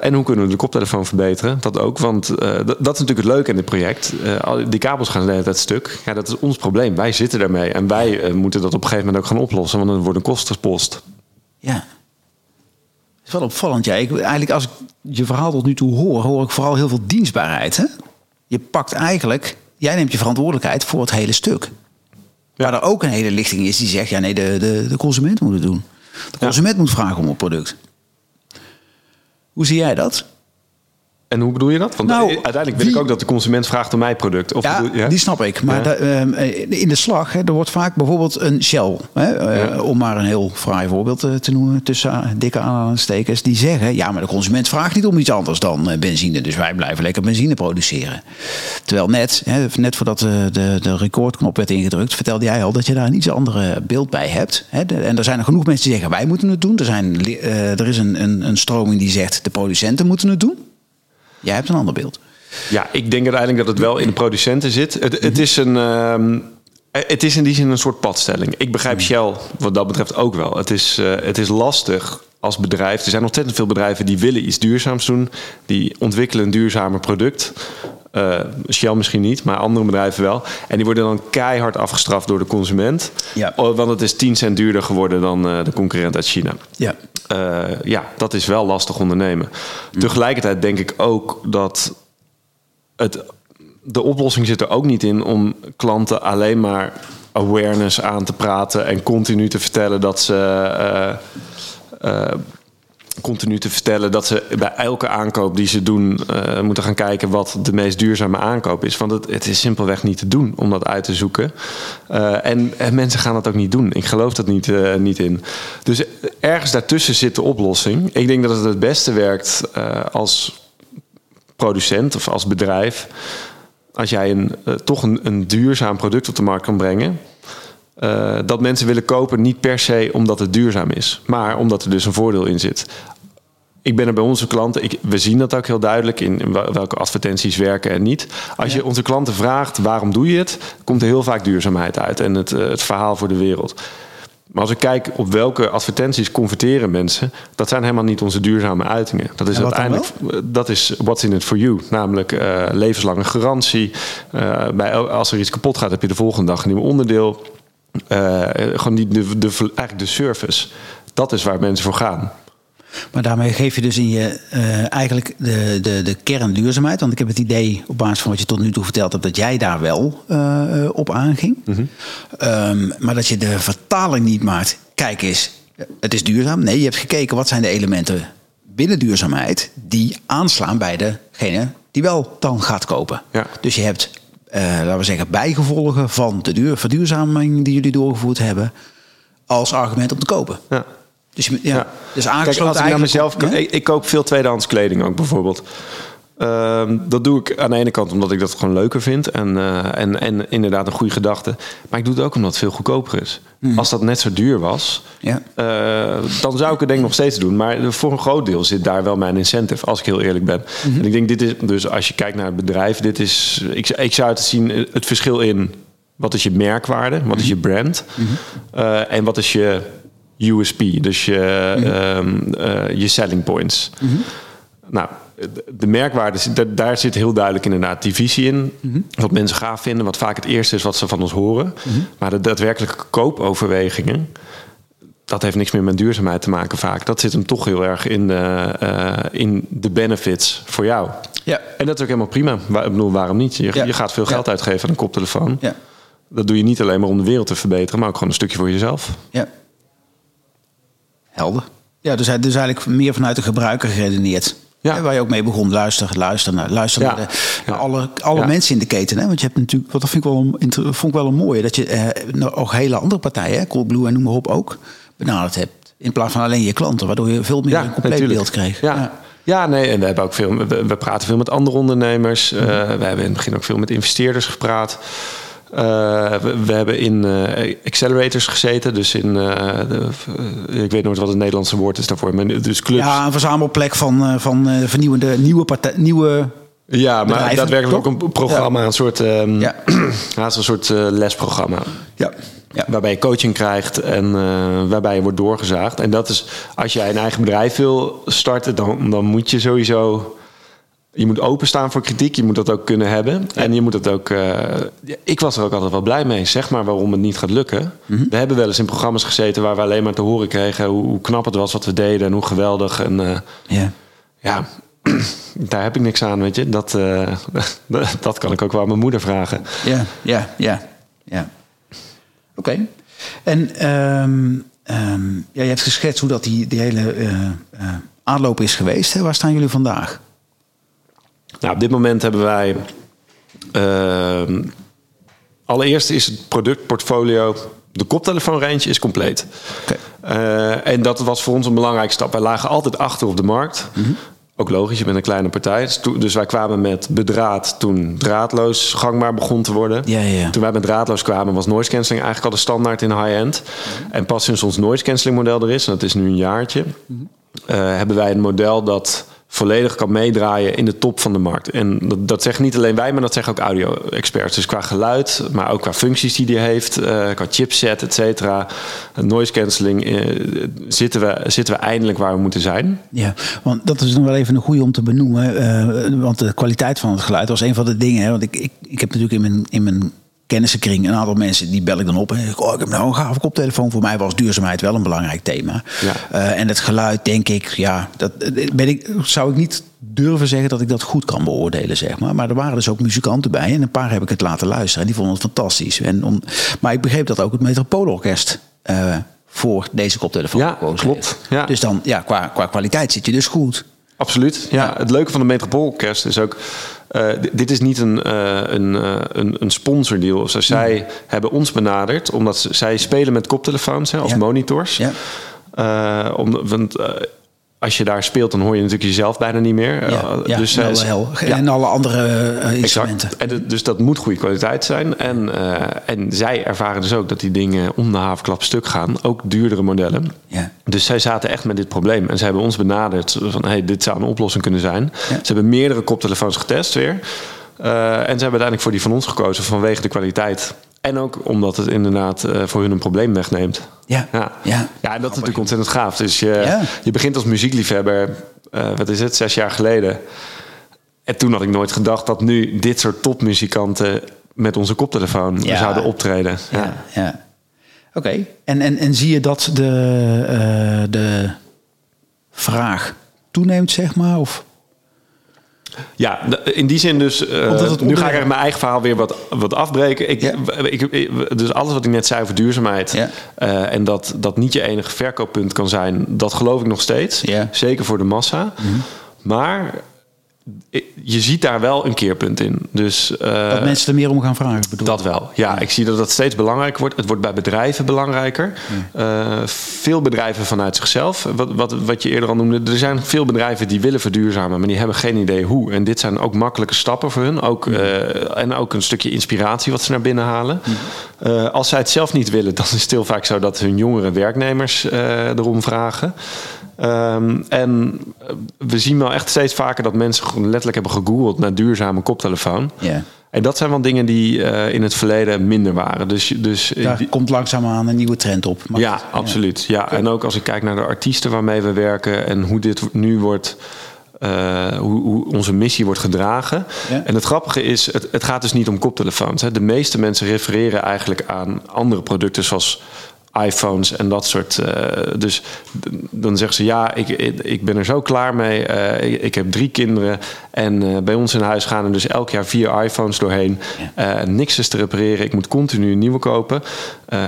S2: En hoe kunnen we de koptelefoon verbeteren? Dat ook, want dat, dat, is natuurlijk het leuke in dit project. die kabels gaan de hele tijd stuk. Ja, dat is ons probleem. Wij zitten daarmee en wij moeten dat op een gegeven moment ook gaan oplossen, want dan wordt een kostenpost.
S1: Ja. Het is wel opvallend. Ja. Ik, eigenlijk als ik je verhaal tot nu toe hoor, hoor ik vooral heel veel dienstbaarheid. Hè? je pakt eigenlijk, jij neemt je verantwoordelijkheid voor het hele stuk. Ja. Waar er ook een hele lichting is die zegt, ja nee, de, de, de consument moet het doen. De consument moet vragen om een product. Hoe zie jij dat?
S2: En hoe bedoel je dat? Want nou, uiteindelijk wil ik ook dat de consument vraagt om mijn product. Of
S1: ja,
S2: bedoel, ja?
S1: die snap ik. Maar ja. de, uh, in de slag, hè, er wordt vaak bijvoorbeeld een Shell, hè, uh, om maar een heel fraai voorbeeld te, te noemen, tussen dikke aanstekers, die zeggen, ja, maar de consument vraagt niet om iets anders dan benzine, dus wij blijven lekker benzine produceren. Terwijl net, hè, net voordat de, de, de recordknop werd ingedrukt, vertelde jij al dat je daar een iets andere beeld bij hebt. Hè. En er zijn er genoeg mensen die zeggen, wij moeten het doen. Er, zijn, er is een, een, een stroming die zegt, de producenten moeten het doen. Jij hebt een ander beeld.
S2: Ja, ik denk uiteindelijk dat het wel in de producenten zit. Het, het is een. Uh, het is in die zin een soort padstelling. Ik begrijp Shell wat dat betreft ook wel. Het is, uh, het is lastig als bedrijf. Er zijn ontzettend veel bedrijven die willen iets duurzaams doen. Die ontwikkelen een duurzamer product. Uh, Shell misschien niet, maar andere bedrijven wel. En die worden dan keihard afgestraft door de consument. Ja. Want het is 10 cent duurder geworden dan uh, de concurrent uit China.
S1: Ja.
S2: Uh, ja, dat is wel lastig ondernemen. Mm. Tegelijkertijd denk ik ook dat het, de oplossing zit er ook niet in om klanten alleen maar awareness aan te praten en continu te vertellen dat ze continu te vertellen dat ze bij elke aankoop die ze doen uh, moeten gaan kijken wat de meest duurzame aankoop is. Want het, het is simpelweg niet te doen om dat uit te zoeken. Uh, en, en, mensen gaan dat ook niet doen. Ik geloof dat niet, uh, niet in. Dus ergens daartussen zit de oplossing. Ik denk dat het het beste werkt als producent of als bedrijf. Als jij een, toch een, een duurzaam product op de markt kan brengen. Uh, dat mensen willen kopen niet per se omdat het duurzaam is, maar omdat er dus een voordeel in zit. Ik ben er bij onze klanten, ik, we zien dat ook heel duidelijk in welke advertenties werken en niet. Als ja. je onze klanten vraagt waarom doe je het, komt er heel vaak duurzaamheid uit en het, het verhaal voor de wereld. Maar als ik kijk op welke advertenties converteren mensen, dat zijn helemaal niet onze duurzame uitingen. Dat is uiteindelijk, dat is what's in it for you. Namelijk uh, levenslange garantie. Uh, bij, als er iets kapot gaat, heb je de volgende dag een nieuw onderdeel. Uh, gewoon die, de, de, eigenlijk de service. Dat is waar mensen voor gaan.
S1: Maar daarmee geef je dus in je uh, eigenlijk de, de, de kern duurzaamheid. Want ik heb het idee, op basis van wat je tot nu toe verteld hebt, dat jij daar wel uh, op aanging. Mm -hmm. um, maar dat je de vertaling niet maakt. Kijk eens, het is duurzaam. Nee, je hebt gekeken wat zijn de elementen binnen duurzaamheid die aanslaan bij degene die wel dan gaat kopen.
S2: Ja.
S1: Dus je hebt laten we zeggen, bijgevolgen van de duur, verduurzaming die jullie doorgevoerd hebben, als argument om te kopen.
S2: Ja.
S1: Dus, ja, ja. dus
S2: Kijk, als ik mezelf, ik koop veel tweedehands kleding ook bijvoorbeeld. Uh, dat doe ik aan de ene kant omdat ik dat gewoon leuker vind en, uh, en, en inderdaad een goede gedachte. Maar ik doe het ook omdat het veel goedkoper is. Mm. Als dat net zo duur was,
S1: ja.
S2: uh, dan zou ik het denk ik nog steeds doen. Maar voor een groot deel zit daar wel mijn incentive, als ik heel eerlijk ben. Mm -hmm. En ik denk, dit is, dus als je kijkt naar het bedrijf, dit is, ik, ik zou het zien, het verschil in wat is je merkwaarde, wat is je brand mm -hmm. uh, en wat is je USP, dus je, -hmm. um, je selling points. Nou, de merkwaarde, daar zit heel duidelijk inderdaad die visie in. Mm -hmm. Wat mensen gaaf vinden, wat vaak het eerste is wat ze van ons horen. Mm -hmm. Maar de daadwerkelijke koopoverwegingen, dat heeft niks meer met duurzaamheid te maken vaak. Dat zit hem toch heel erg in de, uh, in de benefits voor jou.
S1: Ja.
S2: En dat is ook helemaal prima. Ik bedoel, waarom niet? Je, ja. je gaat veel geld ja. uitgeven aan een koptelefoon.
S1: Ja.
S2: Dat doe je niet alleen maar om de wereld te verbeteren, maar ook gewoon een stukje voor jezelf.
S1: Ja. Helder. Ja, dus, dus eigenlijk meer vanuit de gebruiker geredeneerd.
S2: Ja.
S1: Waar je ook mee begon. Luister, luister naar, luister
S2: Ja.
S1: naar, de,
S2: Ja.
S1: naar alle, alle
S2: Ja.
S1: mensen in de keten. Hè? Want je hebt natuurlijk, wat dat vind ik wel een, vond ik wel een mooie, dat je eh, nou, ook hele andere partijen, hè, Coldblue en noem maar op, ook benaderd hebt. In plaats van alleen je klanten, waardoor je veel meer een compleet
S2: natuurlijk.
S1: beeld kreeg.
S2: Ja. Ja. nee, en we hebben ook veel. We, we praten veel met andere ondernemers. Eh, we hebben in het begin ook veel met investeerders gepraat. Eh, we, we hebben in eh, accelerators gezeten, dus in, eh, de, ik weet nooit wat het Nederlandse woord is daarvoor, maar dus clubs.
S1: Ja, een verzamelplek van, van vernieuwende nieuwe, partij, nieuwe
S2: Ja, maar
S1: bedrijven,
S2: daadwerkelijk
S1: toch?
S2: ook een programma, een soort, ehm,
S1: Ja.
S2: een soort eh, lesprogramma.
S1: Ja. ja.
S2: Waarbij je coaching krijgt en waarbij je wordt doorgezaagd. En dat is, als jij een eigen bedrijf wil starten, dan, dan moet je sowieso. Je moet openstaan voor kritiek, je moet dat ook kunnen hebben. En je moet het ook. eh, ik was er ook altijd wel blij mee, zeg maar waarom het niet gaat lukken. We hebben wel eens in programma's gezeten waar we alleen maar te horen kregen hoe, hoe knap het was wat we deden en hoe geweldig. En eh,
S1: ja.
S2: ja, daar heb ik niks aan, weet je. Dat, eh, dat kan ik ook wel aan mijn moeder vragen.
S1: Ja, ja, ja. ja. Oké. En ehm, ja, je hebt geschetst hoe dat die, die hele aanloop is geweest. Hè? Waar staan jullie vandaag?
S2: Nou, op dit moment hebben wij. ehm, allereerst is het productportfolio. De koptelefoonrange is compleet. Eh, en dat was voor ons een belangrijke stap. Wij lagen altijd achter op de markt. Ook logisch, je bent een kleine partij. Dus Dus wij kwamen met bedraad toen draadloos gangbaar begon te worden.
S1: Ja, ja, ja.
S2: Toen wij met draadloos kwamen was noise cancelling eigenlijk al de standaard in high-end. En pas sinds ons noise cancelling model er is, en dat is nu een jaartje, eh, hebben wij een model dat volledig kan meedraaien in de top van de markt. En dat, dat zeggen niet alleen wij, maar dat zeggen ook audio-experts. Dus qua geluid, maar ook qua functies die die heeft, eh, qua chipset, et cetera. Noise cancelling eh, zitten, we, zitten we eindelijk waar we moeten zijn.
S1: Ja, want dat is nog wel even een goede om te benoemen. eh, want de kwaliteit van het geluid was een van de dingen. Hè, want ik, ik, ik heb natuurlijk in mijn, in mijn kennissenkring een aantal mensen die bel ik dan op. En ik, oh, ik heb nou een gave koptelefoon. Voor mij was duurzaamheid wel een belangrijk thema.
S2: Ja.
S1: Eh, en het geluid, denk ik, ja, dat eh, ben ik, zou ik niet durven zeggen dat ik dat goed kan beoordelen, zeg maar. Maar er waren dus ook muzikanten bij. En een paar heb ik het laten luisteren. En die vonden het fantastisch. En om, maar ik begreep dat ook het Metropoolorkest eh voor deze koptelefoon
S2: Ja, klopt. Ja.
S1: Dus dan, ja, qua, qua kwaliteit zit je dus goed.
S2: Absoluut. Ja, het leuke van de Metropoolorkest is ook. Eh, dit is niet een, eh, een, eh, een, een sponsordeal. zij hebben ons benaderd omdat ze, zij spelen met koptelefoons hè, als
S1: Ja.
S2: monitors.
S1: Ja.
S2: Om, want als je daar speelt, dan hoor je natuurlijk jezelf bijna niet meer.
S1: Ja,
S2: Eh,
S1: ja,
S2: dus
S1: en,
S2: zij-
S1: alle hel,
S2: ja.
S1: en alle andere eh, instrumenten.
S2: Exact. En dus dat moet goede kwaliteit zijn. En, eh, en zij ervaren dus ook dat die dingen om de havenklap stuk gaan. Ook duurdere modellen.
S1: Ja.
S2: Dus zij zaten echt met dit probleem. En ze hebben ons benaderd van... Hey, dit zou een oplossing kunnen zijn. Ze hebben meerdere koptelefoons getest weer. Eh, en ze hebben uiteindelijk voor die van ons gekozen vanwege de kwaliteit. En ook omdat het inderdaad eh, voor hun een probleem wegneemt.
S1: Ja.
S2: Ja,
S1: Ja.
S2: ja. en dat is natuurlijk ontzettend gaaf. Dus je,
S1: Ja.
S2: je begint als muziekliefhebber, eh, wat is het, zes jaar geleden. En toen had ik nooit gedacht dat nu dit soort topmuzikanten met onze koptelefoon
S1: Ja.
S2: zouden optreden. Ja.
S1: Ja, ja. Oké. En, en, en zie je dat de, eh, de vraag toeneemt, zeg maar? Of?
S2: Ja, in die zin dus. eh, nu ga ik mijn eigen verhaal weer wat, wat afbreken. Ik,
S1: Ja.
S2: ik, dus alles wat ik net zei over duurzaamheid.
S1: Ja.
S2: eh, en dat dat niet je enige verkooppunt kan zijn. Dat geloof ik nog steeds.
S1: Ja. Mhm.
S2: Zeker voor de massa. Maar i- je ziet daar wel een keerpunt in. Dus eh,
S1: Dat mensen er meer om gaan vragen, bedoel
S2: dat wel. Ja, ik zie dat dat steeds belangrijker wordt. Het wordt bij bedrijven belangrijker. Eh, veel bedrijven vanuit zichzelf. Wat, wat, wat je eerder al noemde. Er zijn veel bedrijven die willen verduurzamen, maar die hebben geen idee hoe. En dit zijn ook makkelijke stappen voor hun. Ook, eh, en ook een stukje inspiratie wat ze naar binnen halen. Als zij het zelf niet willen, dan is het heel vaak zo dat hun jongere werknemers erom vragen. Ehm, en eh, we zien wel echt steeds vaker dat mensen gewoon letterlijk hebben gegoogeld naar duurzame koptelefoon.
S1: Ja.
S2: En dat zijn wel dingen die eh, in het verleden minder waren. Dus, dus eh,
S1: Daar
S2: die-
S1: komt langzaamaan een nieuwe trend op. Maar
S2: ja, absoluut. Ja. En ook als ik kijk naar de artiesten waarmee we werken en hoe dit nu wordt. hoe, hoe onze missie wordt gedragen.
S1: Ja.
S2: En het grappige is, het, het gaat dus niet om koptelefoons. Hè. De meeste mensen refereren eigenlijk aan andere producten zoals iPhones en dat soort. eh, dus dan zeggen ze: Ja, ik, ik, ben er zo klaar mee. Eh, ik, ik heb drie kinderen. En eh, bij ons in huis gaan er dus elk jaar vier iPhones doorheen. Niks is te repareren. Ik moet continu een nieuwe kopen.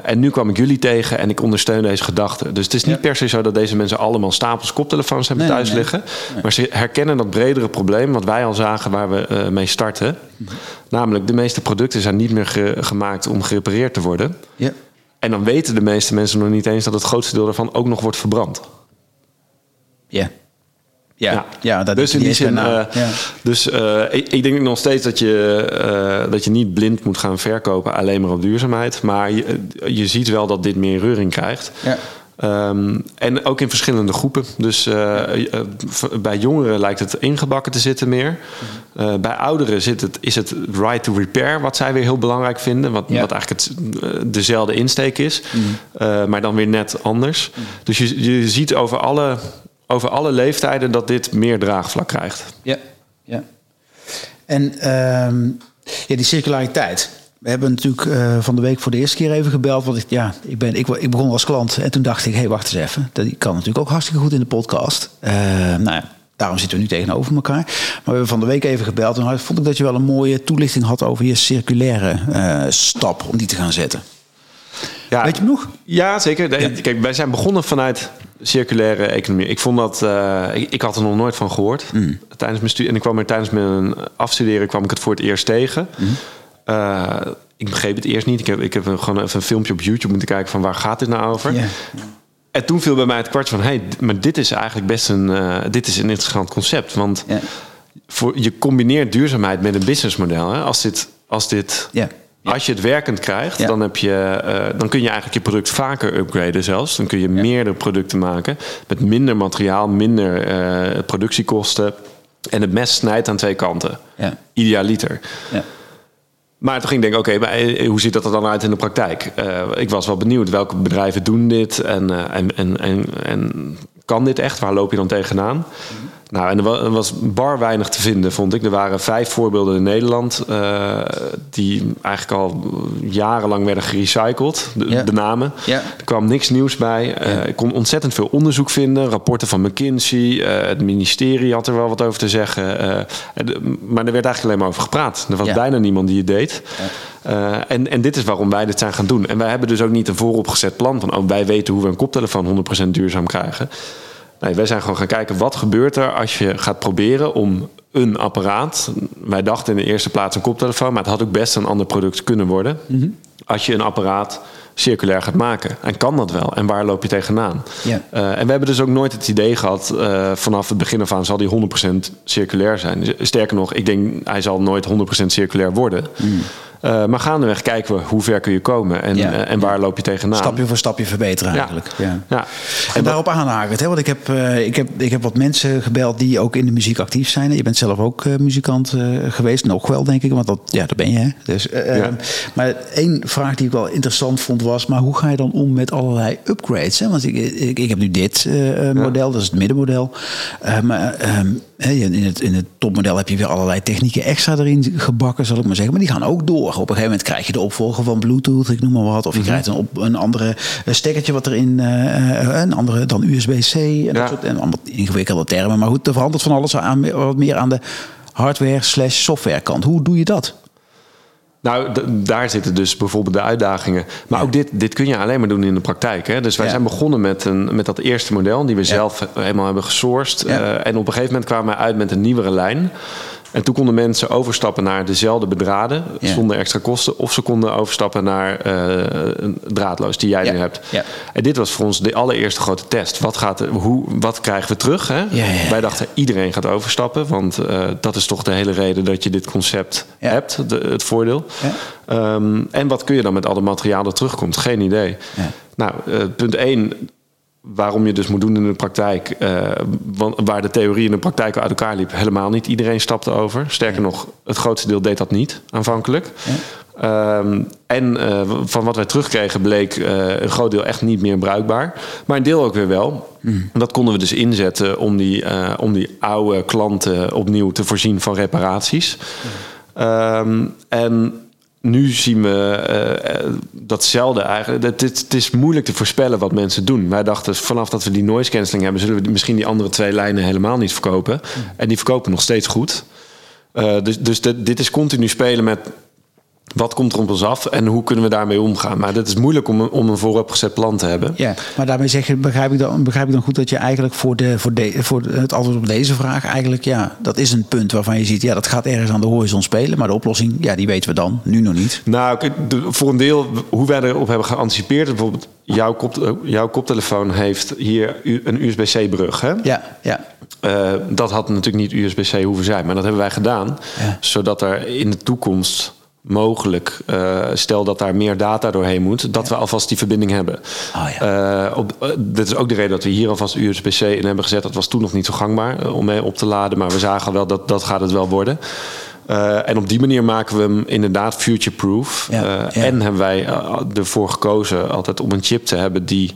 S2: En nu kwam ik jullie tegen en ik ondersteun deze gedachte. Dus het is niet
S1: Ja.
S2: per se zo dat deze mensen allemaal stapels koptelefoons hebben
S1: Nee,
S2: thuis
S1: nee.
S2: liggen. Maar ze herkennen dat bredere probleem wat wij al zagen waar we mee starten. Namelijk, de meeste producten zijn niet meer ge- gemaakt om gerepareerd te worden.
S1: Ja.
S2: En dan weten de meeste mensen nog niet eens dat het grootste deel daarvan ook nog wordt verbrand.
S1: Ja. Ja, ja. dat
S2: dus
S1: is
S2: in die zin, eh,
S1: ja.
S2: dus eh, ik, ik denk nog steeds dat je, eh, dat je niet blind moet gaan verkopen alleen maar op duurzaamheid. Maar je, je ziet wel dat dit meer reuring krijgt.
S1: Ja.
S2: Ehm, en ook in verschillende groepen. Dus eh, eh, bij jongeren lijkt het ingebakken te zitten meer.
S1: Mhm.
S2: Eh, bij ouderen zit het, is het right to repair, wat zij weer heel belangrijk vinden. Wat,
S1: Ja.
S2: wat eigenlijk het, dezelfde insteek is, Eh, maar dan weer net anders. Dus je, je ziet over alle, over alle leeftijden dat dit meer draagvlak krijgt.
S1: Ja, ja. En ehm, ja, die circulariteit. We hebben natuurlijk eh, van de week voor de eerste keer even gebeld. Want ik, ja, ik, ben, ik, ik begon als klant en toen dacht ik, hé, hey, wacht eens even. Dat kan natuurlijk ook hartstikke goed in de podcast. Eh, nou ja, daarom zitten we nu tegenover elkaar. Maar we hebben van de week even gebeld. En vond ik dat je wel een mooie toelichting had over je circulaire eh, stap om die te gaan zetten.
S2: Ja,
S1: Weet je hem nog?
S2: Ja, zeker. Kijk, wij zijn begonnen vanuit circulaire economie. Ik vond dat, ik, ik had er nog nooit van gehoord tijdens mijn studie. En ik kwam er tijdens mijn afstuderen kwam ik het voor het eerst tegen. Eh, ik begreep het eerst niet. Ik heb, ik heb gewoon even een filmpje op YouTube moeten kijken van waar gaat dit nou over. En toen viel bij mij het kwartje van, hé, hey, maar dit is eigenlijk best een, eh, dit is een interessant concept. Want voor, je combineert duurzaamheid met een businessmodel. Hè? Als dit, als dit
S1: Ja.
S2: als je het werkend krijgt,
S1: Ja.
S2: dan, heb je, eh, dan kun je eigenlijk je product vaker upgraden zelfs. Dan kun je meerdere producten maken met minder materiaal, minder productiekosten. En het mes snijdt aan twee kanten.
S1: Ja.
S2: Idealiter. Maar toen ging ik denken, oké, maar eh, hoe ziet dat er dan uit in de praktijk? Eh, ik was wel benieuwd, welke bedrijven doen dit? En, eh, en, en, en, en kan dit echt? Waar loop je dan tegenaan? Nou, en er wa- was bar weinig te vinden, vond ik. Er waren vijf voorbeelden in Nederland... eh, die eigenlijk al jarenlang werden gerecycled, de,
S1: Ja.
S2: de namen.
S1: Ja.
S2: Er kwam niks nieuws bij. Eh, ik kon ontzettend veel onderzoek vinden. Rapporten van McKinsey. eh, het ministerie had er wel wat over te zeggen. maar er werd eigenlijk alleen maar over gepraat. Er was bijna niemand die het deed. En, en dit is waarom wij dit zijn gaan doen. En wij hebben dus ook niet een vooropgezet plan van... Oh, wij weten hoe we een koptelefoon 100% duurzaam krijgen. Nee, wij zijn gewoon gaan kijken wat gebeurt er als je gaat proberen om een apparaat. Wij dachten in de eerste plaats een koptelefoon, maar het had ook best een ander product kunnen worden. Als je een apparaat circulair gaat maken. En kan dat wel? En waar loop je tegenaan?
S1: Ja.
S2: Eh, en we hebben dus ook nooit het idee gehad, eh, vanaf het begin af aan zal die 100% circulair zijn. Sterker nog, ik denk hij zal nooit 100% circulair worden. Eh, maar gaandeweg kijken we hoe ver kun je komen en,
S1: Ja.
S2: eh, en waar loop je tegenaan.
S1: Stapje voor stapje verbeteren eigenlijk. Ja.
S2: Ja.
S1: En daarop aanhakend, hè? want ik heb, eh, ik, heb, ik heb wat mensen gebeld die ook in de muziek actief zijn. Je bent zelf ook muzikant geweest, nog wel denk ik, want dat, ja, dat ben je. Hè? Dus, eh,
S2: Ja.
S1: eh, maar één vraag die ik wel interessant vond was, maar hoe ga je dan om met allerlei upgrades? Hè? Want ik, ik, ik heb nu dit model, dat is het middenmodel. Maar ehm, in, het, in het topmodel heb je weer allerlei technieken extra erin gebakken, zal ik maar zeggen. Maar die gaan ook door. Op een gegeven moment krijg je de opvolger van Bluetooth, ik noem maar wat. Of je krijgt een, op, een andere eh, stekkertje wat erin, eh, eh, een andere dan USB-C. En,
S2: Ja.
S1: dat soort, en allemaal ingewikkelde termen. Maar goed, er verandert van alles aan, wat meer aan de hardware slash software kant. Hoe doe je dat?
S2: Nou, daar zitten dus bijvoorbeeld de uitdagingen. Maar ook dit, dit kun je alleen maar doen in de praktijk. Hè? Dus wij
S1: Ja.
S2: zijn begonnen met, een, met dat eerste model... die we zelf helemaal hebben gesourced. Eh, en op een gegeven moment kwamen we uit met een nieuwere lijn. En toen konden mensen overstappen naar dezelfde bedraden...
S1: Ja.
S2: zonder extra kosten. Of ze konden overstappen naar eh, een draadloos, die jij
S1: Ja.
S2: nu hebt.
S1: Ja.
S2: En dit was voor ons de allereerste grote test. Wat, gaat hoe, wat krijgen we terug? Hè? Wij dachten, iedereen gaat overstappen. Want eh, dat is toch de hele reden dat je dit concept hebt. De, het voordeel.
S1: Ja.
S2: Ehm, en wat kun je dan met alle materiaal dat terugkomt? Geen idee.
S1: Ja.
S2: Nou, eh, punt 1, waarom je dus moet doen in de praktijk. eh, waar de theorie en de praktijk uit elkaar liep, helemaal niet iedereen stapte over. Sterker nog, het grootste deel deed dat niet aanvankelijk. Ehm, en eh, van wat wij terugkregen bleek eh, een groot deel echt niet meer bruikbaar. Maar een deel ook weer wel. En dat konden we dus inzetten om die, om die oude klanten opnieuw te voorzien van reparaties. Ehm, en nu zien we eh, datzelfde eigenlijk. Het, het, het is moeilijk te voorspellen wat mensen doen. Wij dachten vanaf dat we die noise cancelling hebben, zullen we misschien die andere twee lijnen helemaal niet verkopen. En die verkopen nog steeds goed. Eh, dus dus dit is continu spelen met wat komt er op ons af en hoe kunnen we daarmee omgaan. Maar het is moeilijk om, een- om een vooropgezet plan te hebben.
S1: Ja, maar daarmee zeg je, begrijp ik dan, begrijp ik dan goed dat je eigenlijk voor, de, voor, de, voor het antwoord op deze vraag eigenlijk, ja, dat is een punt waarvan je ziet, ja, dat gaat ergens aan de horizon spelen, maar de oplossing, ja, die weten we dan, nu nog niet.
S2: Nou, voor een deel hoe wij erop hebben geanticipeerd. Bijvoorbeeld, jouw, kop, eh, jouw koptelefoon heeft hier een USB-C-brug. Hè?
S1: Ja, ja,
S2: Eh, dat had natuurlijk niet USB-C hoeven zijn, maar dat hebben wij gedaan.
S1: Ja.
S2: Zodat er in de toekomst mogelijk, eh, stel dat daar meer data doorheen moet, dat we alvast die verbinding hebben.
S1: Oh
S2: Eh, op, eh, dit is ook de reden dat we hier alvast USB-C in hebben gezet. Dat was toen nog niet zo gangbaar om mee op te laden, maar we zagen wel dat dat gaat het wel worden. En op die manier maken we hem inderdaad future-proof.
S1: Ja, ja.
S2: En hebben wij ervoor gekozen altijd om een chip te hebben die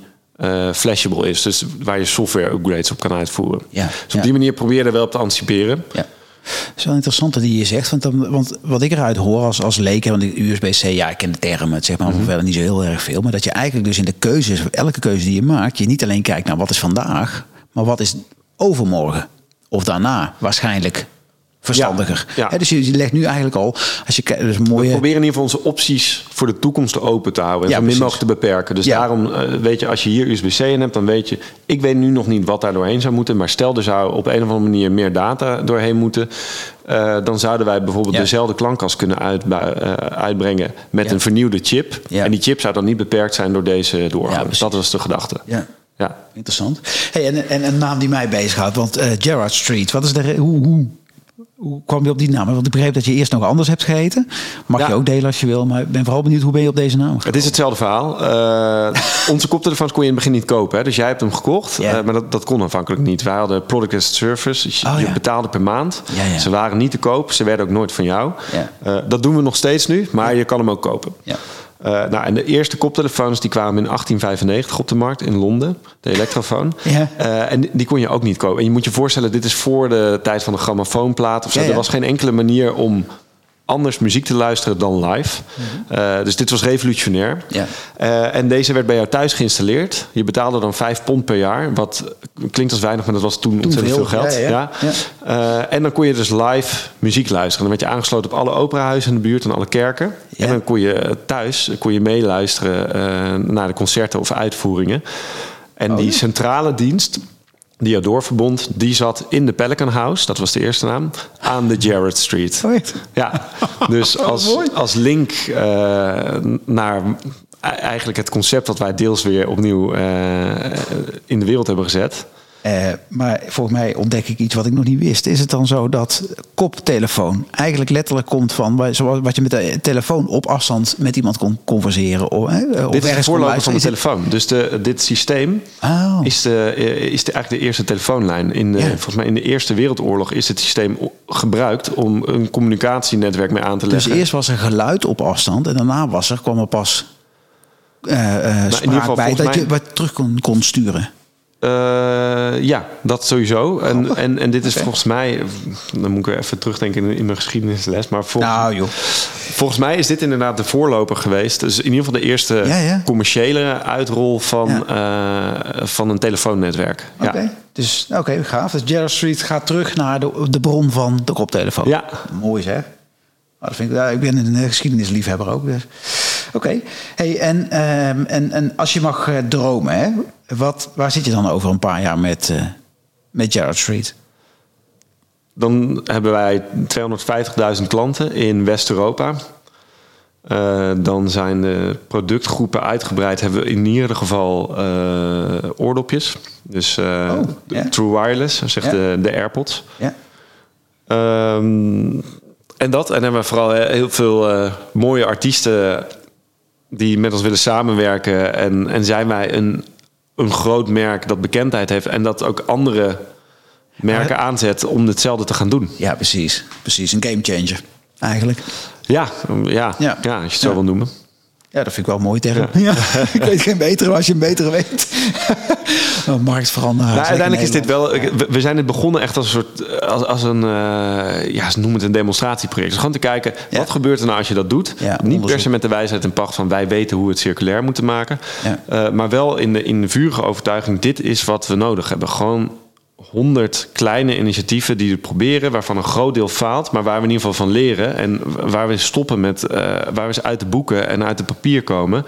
S2: flashable is. Dus waar je software upgrades op kan uitvoeren.
S1: Ja,
S2: Dus op
S1: ja.
S2: die manier probeer je er wel op te anticiperen.
S1: ja. Het is wel interessant die je zegt, want, dan, want wat ik eruit hoor als, als leek, want USB-C, ja, ik ken de termen, het zegt maar verder niet zo heel erg veel, maar dat je eigenlijk dus in de keuzes, elke keuze die je maakt, je niet alleen kijkt naar wat is vandaag, maar wat is overmorgen of daarna waarschijnlijk verstandiger.
S2: Ja, ja.
S1: Hè, dus je, je legt nu eigenlijk al, als je dus een
S2: We
S1: mooie...
S2: proberen in ieder geval onze opties voor de toekomst open te houden. En
S1: Ja,
S2: zo min mogelijk te beperken. Dus daarom eh, weet je, als je hier USB-C in hebt, dan weet je... Ik weet nu nog niet wat daar doorheen zou moeten. Maar stel er zou op een of andere manier meer data doorheen moeten... eh, dan zouden wij bijvoorbeeld dezelfde klankkast kunnen uitbu- eh, uitbrengen... met een vernieuwde chip. En die chip zou dan niet beperkt zijn door deze doorgang.
S1: precies.
S2: dat was de gedachte.
S1: Ja.
S2: Ja.
S1: Interessant. Hey, en, en een naam die mij bezighoudt, want Gerard Street, wat is de, hoe, hoe, hoe kwam je op die naam? Want ik begreep dat je eerst nog anders hebt gegeten. Mag
S2: Ja.
S1: je ook delen als je wil, maar ik ben vooral benieuwd hoe ben je op deze naam gekomen?
S2: Het is hetzelfde verhaal. Eh, onze koptelefoons kon je in het begin niet kopen. Hè? Dus jij hebt hem gekocht. Eh, maar dat, dat kon aanvankelijk niet. Wij hadden product as service. Dus je,
S1: Oh,
S2: je
S1: ja.
S2: betaalde per maand.
S1: Ja.
S2: Ze waren niet te koop. Ze werden ook nooit van jou. Eh, dat doen we nog steeds nu. Maar je kan hem ook kopen. Eh, nou, en de eerste koptelefoons die kwamen in 1895 op de markt in Londen. De elektrofoon.
S1: Ja.
S2: Eh, en die kon je ook niet kopen. En je moet je voorstellen, dit is voor de tijd van de grammofoonplaat. Of zo.
S1: Ja, ja.
S2: Er was geen enkele manier om anders muziek te luisteren dan live. Eh, dus dit was revolutionair.
S1: Mhm. Ja.
S2: Eh, en deze werd bij jou thuis geïnstalleerd. Je betaalde dan 5 pond per jaar. Wat klinkt als weinig, maar dat was toen, ontzettend
S1: veel.
S2: veel geld.
S1: Ja.
S2: Eh, en dan kon je dus live muziek luisteren. Dan werd je aangesloten op alle operahuizen in de buurt en alle kerken. En dan kon je thuis kon je meeluisteren naar de concerten of uitvoeringen. En
S1: Oh,
S2: die centrale dienst, die jou doorverbond, die zat in de Pelican House, dat was de eerste naam, aan de Jarrett Street.
S1: Oh?
S2: Ja, dus als,
S1: mooi.
S2: als link eh, naar e- eigenlijk het concept dat wij deels weer opnieuw eh, in de wereld hebben gezet.
S1: Eh, maar volgens mij ontdek ik iets wat ik nog niet wist. Is het dan zo dat koptelefoon eigenlijk letterlijk komt van... zoals wat je met de telefoon op afstand met iemand kon converseren? Of, hè,
S2: Dit is
S1: kon
S2: voorloper van de telefoon. Dus de, dit systeem
S1: Oh.
S2: is, de, eh, is de, eigenlijk de eerste telefoonlijn. In de,
S1: Ja.
S2: Volgens mij in de Eerste Wereldoorlog is dit systeem gebruikt om een communicatienetwerk mee aan te
S1: Dus
S2: leggen.
S1: eerst was er geluid op afstand en daarna was er, kwam er pas eh, eh,
S2: ieder
S1: spraak
S2: geval
S1: bij dat
S2: volgens
S1: je
S2: mij-
S1: wat terug kon, kon sturen.
S2: Eh, ja, dat sowieso. En, en, en dit is volgens mij, dan moet ik weer even terugdenken in, in mijn geschiedenisles. Maar volgens,
S1: Nou joh.
S2: volgens mij is dit inderdaad de voorloper geweest. Dus in ieder geval de eerste
S1: Ja, ja.
S2: commerciële uitrol van, eh, van een telefoonnetwerk.
S1: Oké,
S2: Ja.
S1: dus oké, gaaf. Dus Gerald Street gaat terug naar de, de bron van de koptelefoon.
S2: Ja.
S1: Mooi zeg. Maar dat vind ik, ja, ik ben een geschiedenisliefhebber ook. Dus. Oké, hey, en, ehm, en, en als je mag eh, dromen, hè, wat, waar zit je dan over een paar jaar met, eh met Gerald Street?
S2: Dan hebben wij 250.000 klanten in West-Europa. Eh, dan zijn de productgroepen uitgebreid. Hebben we in ieder geval oordopjes. Dus
S1: Oh, ja.
S2: True Wireless, zegt de, de AirPods.
S1: Ja.
S2: Ehm, en dat. En hebben we vooral heel veel mooie artiesten die met ons willen samenwerken. En, en zijn wij een, een groot merk dat bekendheid heeft en dat ook andere merken aanzet om hetzelfde te gaan doen.
S1: ja, precies. Precies, een gamechanger eigenlijk.
S2: Ja, ja, ja.
S1: Ja.
S2: als je het zo wil noemen.
S1: Ja, dat vind ik wel mooi term. Ja. ik weet geen betere, maar als je een betere weet. Oh, Marktveranderaar.
S2: Nou, uiteindelijk is dit wel. We, zijn dit begonnen echt als een soort. Als, als een. eh, ja, ze noemen het een demonstratieproject. Dus gewoon te kijken.
S1: Ja.
S2: Wat gebeurt er nou als je dat doet?
S1: Ja,
S2: Niet per se met de wijsheid en pacht van wij weten hoe we het circulair moeten maken. Eh, maar wel in de, in de vurige overtuiging. Dit is wat we nodig hebben. Gewoon. 100 kleine initiatieven die het proberen, waarvan een groot deel faalt, maar waar we in ieder geval van leren en waar we stoppen met, eh, waar we uit de boeken en uit de papier komen,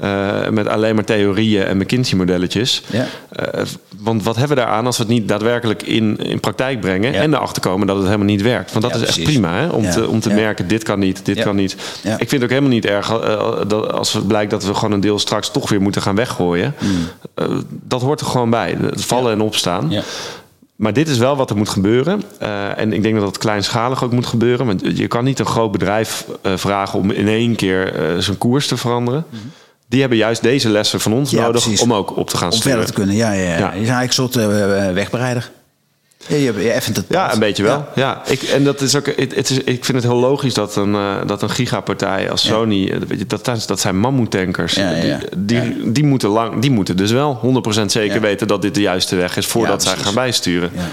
S2: eh, met alleen maar theorieën en McKinsey-modelletjes.
S1: Ja.
S2: Eh, want wat hebben we daaraan als we het niet daadwerkelijk in, in praktijk brengen
S1: Ja.
S2: en erachter komen dat het helemaal niet werkt? Want dat
S1: Ja,
S2: is echt prima hè? om te, om te merken, dit kan niet, dit kan niet. Ik vind het ook helemaal niet erg eh, dat als het blijkt dat we gewoon een deel straks toch weer moeten gaan weggooien. Eh, dat hoort er gewoon bij. Het vallen en opstaan.
S1: Hmm. Ja.
S2: Maar dit is wel wat er moet gebeuren. En ik denk dat dat kleinschalig ook moet gebeuren. Want je kan niet een groot bedrijf vragen om in één keer zijn koers te veranderen. Die hebben juist deze lessen van ons.
S1: Ja,
S2: nodig
S1: precies.
S2: om ook op te gaan
S1: Om verder te kunnen, ja. ja, ja.
S2: Ja.
S1: Je is eigenlijk een soort eh, wegbereider. Ja, je, je effent het
S2: Ja, een beetje wel. Ja. ik, en dat is ook, het, het is, ik vind het heel logisch dat een, eh, dat een gigapartij als Sony, eh, weet je, dat, dat- zijn mammoetankers.
S1: Ja.
S2: Die, die, die, moeten lang, die moeten dus wel 100% zeker weten dat dit de juiste weg is voordat zij gaan bijsturen.
S1: Ja.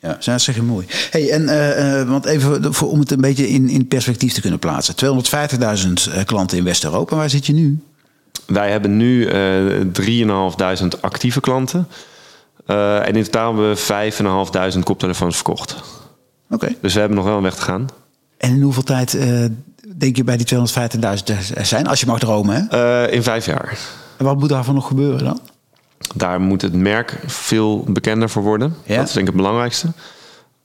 S1: Ja, dat zeg je mooi. Hey, en, want even voor, om het een beetje in, in perspectief te kunnen plaatsen. 250.000 eh, klanten in West-Europa. Waar zit je nu?
S2: Wij hebben nu eh 3.500 actieve klanten. Eh, en in totaal hebben we 5.500 koptelefoons verkocht.
S1: Oké.
S2: Dus we hebben nog wel een weg te gaan.
S1: En in hoeveel tijd eh, denk je bij die 250.000 er zijn? Als je mag dromen, hè?
S2: In vijf jaar.
S1: En wat moet daarvan nog gebeuren dan?
S2: Daar moet het merk veel bekender voor worden.
S1: Ja.
S2: Dat is denk ik het belangrijkste.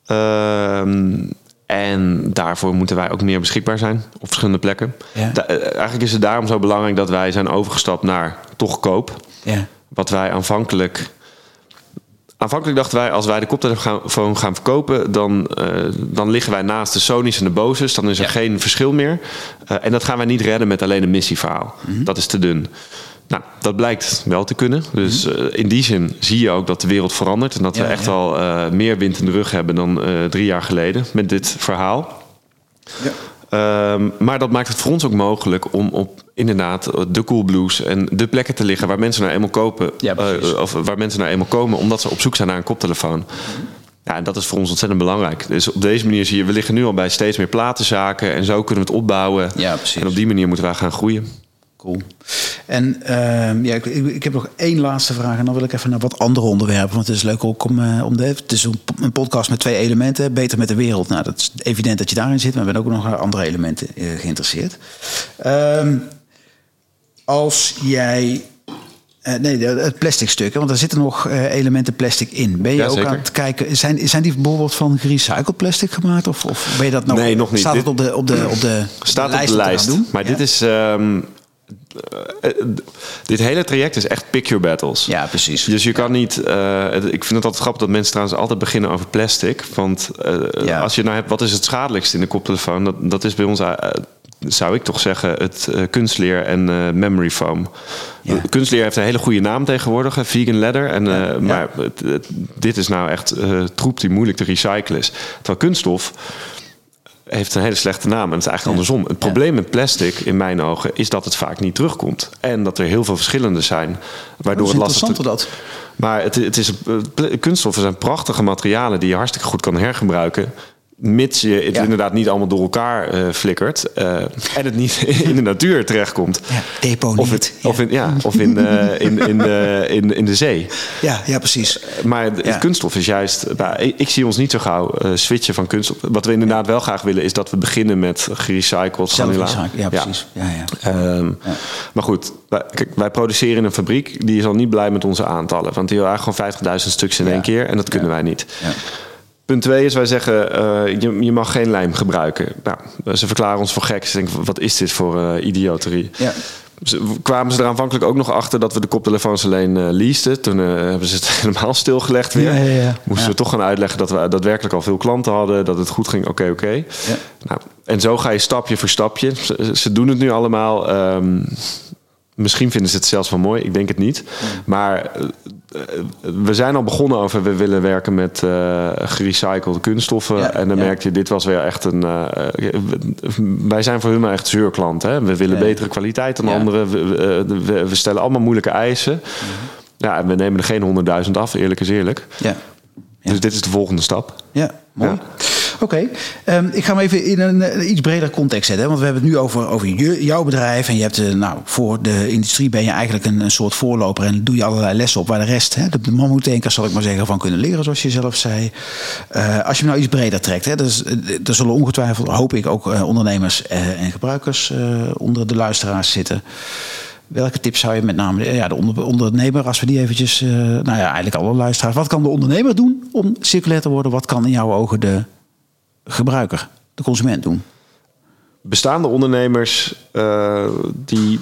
S2: Ehm, en daarvoor moeten wij ook meer beschikbaar zijn op verschillende plekken.
S1: Ja.
S2: Da- eh, eigenlijk is het daarom zo belangrijk dat wij zijn overgestapt naar toch koop.
S1: Ja.
S2: Wat wij aanvankelijk. Aanvankelijk dachten wij, als wij de koptelefoon gaan verkopen, dan, eh, dan liggen wij naast de Sony's en de Bose's. Dan is er
S1: Ja.
S2: geen verschil meer. Eh, en dat gaan wij niet redden met alleen een missieverhaal.
S1: Mhm.
S2: Dat is te dun. Nou, dat blijkt wel te kunnen. Dus eh, in die zin zie je ook dat de wereld verandert. En dat
S1: Ja,
S2: we echt
S1: ja.
S2: wel eh, meer wind in de rug hebben dan eh, drie jaar geleden met dit verhaal.
S1: Ja.
S2: Ehm, maar dat maakt het voor ons ook mogelijk om op inderdaad de cool blues en de plekken te liggen waar mensen naar eenmaal kopen. Of waar mensen naar eenmaal komen omdat ze op zoek zijn naar een koptelefoon. Ja, en dat is voor ons ontzettend belangrijk. Dus op deze manier zie je, we liggen nu al bij steeds meer platenzaken en zo kunnen we het opbouwen.
S1: Ja, precies.
S2: En op die manier moeten wij gaan groeien.
S1: Cool. En ehm, ja, ik, ik, heb nog één laatste vraag en dan wil ik even naar wat andere onderwerpen. Want het is leuk ook om, eh, om de, het is een, een podcast met twee elementen. Beter met de wereld. Nou, dat is evident dat je daarin zit, maar ik ben ook nog naar andere elementen eh, geïnteresseerd. Ehm, als jij. eh, nee, het plastic stuk, want er zitten nog elementen plastic in. Ben je
S2: Ja,
S1: ook
S2: zeker.
S1: aan het kijken? Zijn, zijn die bijvoorbeeld van gerecycled plastic gemaakt? Of, of ben je dat nog?
S2: Nee, nog niet.
S1: Staat het
S2: Dit-
S1: op de, op de, op de
S2: Staat op
S1: lijst
S2: de lijst.
S1: doen?
S2: Maar
S1: Ja?
S2: dit is. ehm, eh, eh, dit hele traject is echt pick your battles.
S1: Ja, precies.
S2: Dus je kan niet. eh, ik vind het altijd grappig dat mensen trouwens altijd beginnen over plastic. Want eh,
S1: Ja.
S2: als je nou hebt, wat is het schadelijkste in de koptelefoon? Dat, dat is bij ons, eh, zou ik toch zeggen, het eh, kunstleer en eh, memory foam.
S1: Ja.
S2: Kunstleer heeft een hele goede naam tegenwoordig, vegan leather. En, eh,
S1: Ja.
S2: Maar het- het- dit is nou echt eh, troep die moeilijk te recyclen is. Terwijl kunststof heeft een hele slechte naam. En het is eigenlijk andersom. Het probleem met plastic, in mijn ogen, is dat het vaak niet terugkomt. En dat er heel veel verschillende zijn. Waardoor
S1: Dat
S2: het
S1: is
S2: lastig
S1: interessanter
S2: te-
S1: dat.
S2: Maar het, het is, eh, kunststoffen zijn prachtige materialen die je hartstikke goed kan hergebruiken. Mits je het
S1: Ja.
S2: inderdaad niet allemaal door elkaar eh, flikkert. eh, en het niet in de natuur terechtkomt.
S1: Ja, deponeert.
S2: Of, het,
S1: Ja.
S2: of, in, ja, of in, eh, in, in, de, in, in de zee.
S1: Ja, ja, precies.
S2: Maar het
S1: Ja.
S2: kunststof is juist. nou, ik, ik zie ons niet zo gauw switchen van kunststof. Wat we inderdaad wel graag willen, is dat we beginnen met gerecycled granulaat.
S1: Ja, precies. Ja, ja.
S2: Ehm, Maar goed, wij, kijk, wij produceren in een fabriek die is al niet blij met onze aantallen. Want die wil eigenlijk gewoon 50.000 stuks in
S1: Ja.
S2: één keer en dat kunnen
S1: Ja.
S2: wij niet.
S1: Ja.
S2: Punt twee is, wij zeggen, eh, je, je mag geen lijm gebruiken. Nou, ze verklaren ons voor gek. Ze denken, wat is dit voor eh, idioterie?
S1: Ja.
S2: Ze, kwamen ze er aanvankelijk ook nog achter dat we de koptelefoons alleen leasten. Toen eh, hebben ze het helemaal stilgelegd weer.
S1: Ja, ja, ja.
S2: Moesten we toch gaan uitleggen dat we daadwerkelijk al veel klanten hadden. Dat het goed ging, oké, oké. Nou, en zo ga je stapje voor stapje. Ze, ze doen het nu allemaal. ehm, misschien vinden ze het zelfs wel mooi. Ik denk het niet. Maar we zijn al begonnen over we willen werken met uh, gerecyclede kunststoffen.
S1: Ja,
S2: en dan
S1: ja.
S2: merk je, dit was weer echt een. uh, wij zijn voor hun maar echt zeurklant. Hè? We willen betere kwaliteit dan
S1: Ja.
S2: anderen. We, we, we- we stellen allemaal moeilijke eisen.
S1: Mhm.
S2: Ja, en we nemen er geen honderdduizend af, eerlijk is eerlijk.
S1: Ja. Ja.
S2: Dus dit is de volgende stap.
S1: Ja, mooi. Oké, Ehm, ik ga hem even in een, eh, iets breder context zetten. Want we hebben het nu over, over jouw bedrijf. En je hebt, eh, nou, voor de industrie ben je eigenlijk een, een soort voorloper. En doe je allerlei lessen op waar de rest, hè, de, de mammoetankers zal ik maar zeggen, van kunnen leren, zoals je zelf zei. Eh, als je hem nou iets breder trekt, hè, dus, er zullen ongetwijfeld, hoop ik, ook ondernemers en gebruikers onder de luisteraars zitten. Welke tips zou je met name ja, de onder- ondernemer, als we die eventjes, nou ja, eigenlijk alle luisteraars. Wat kan de ondernemer doen om circulair te worden? Wat kan in jouw ogen de gebruiker, de consument doen?
S2: bestaande ondernemers uh, die.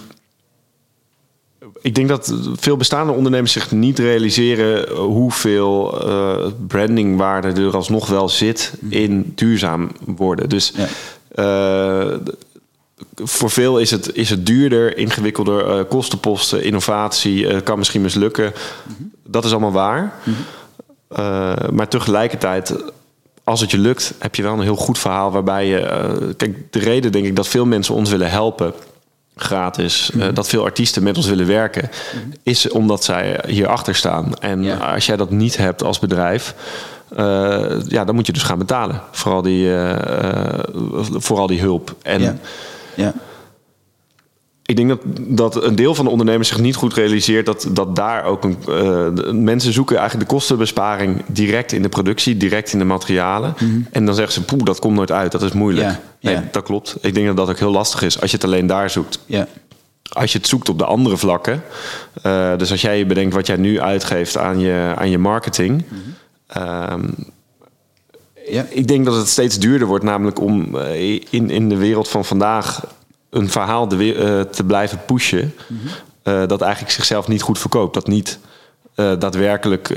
S2: Ik denk dat veel bestaande ondernemers zich niet realiseren hoeveel uh, brandingwaarde er alsnog wel zit in duurzaam worden. Dus
S1: Ja.
S2: uh, voor veel is het, is het duurder, ingewikkelder, kostenposten, innovatie kan misschien mislukken. Dat is allemaal waar. Uh, maar tegelijkertijd, als het je lukt, heb je wel een heel goed verhaal waarbij je. Uh, kijk, de reden denk ik dat veel mensen ons willen helpen. Gratis, uh, dat veel artiesten met ons willen werken, is omdat zij hierachter staan. En
S1: Ja.
S2: als jij dat niet hebt als bedrijf, uh, ja, dan moet je dus gaan betalen voor al die, uh, voor al die hulp. En
S1: Ja. Ja.
S2: Ik denk dat, dat een deel van de ondernemers zich niet goed realiseert dat, dat daar ook een. eh, mensen zoeken eigenlijk de kostenbesparing direct in de productie, direct in de materialen. En dan zeggen ze, poeh, dat komt nooit uit, dat is moeilijk.
S1: Ja,
S2: Nee,
S1: ja.
S2: dat klopt. Ik denk dat dat ook heel lastig is als je het alleen daar zoekt.
S1: Ja.
S2: Als je het zoekt op de andere vlakken. eh, dus als jij bedenkt wat jij nu uitgeeft aan je, aan je marketing. ehm,
S1: Ja.
S2: ik denk dat het steeds duurder wordt, namelijk om eh, in, in de wereld van vandaag een verhaal de, we- eh, te blijven pushen. eh, dat eigenlijk zichzelf niet goed verkoopt. Dat niet eh, daadwerkelijk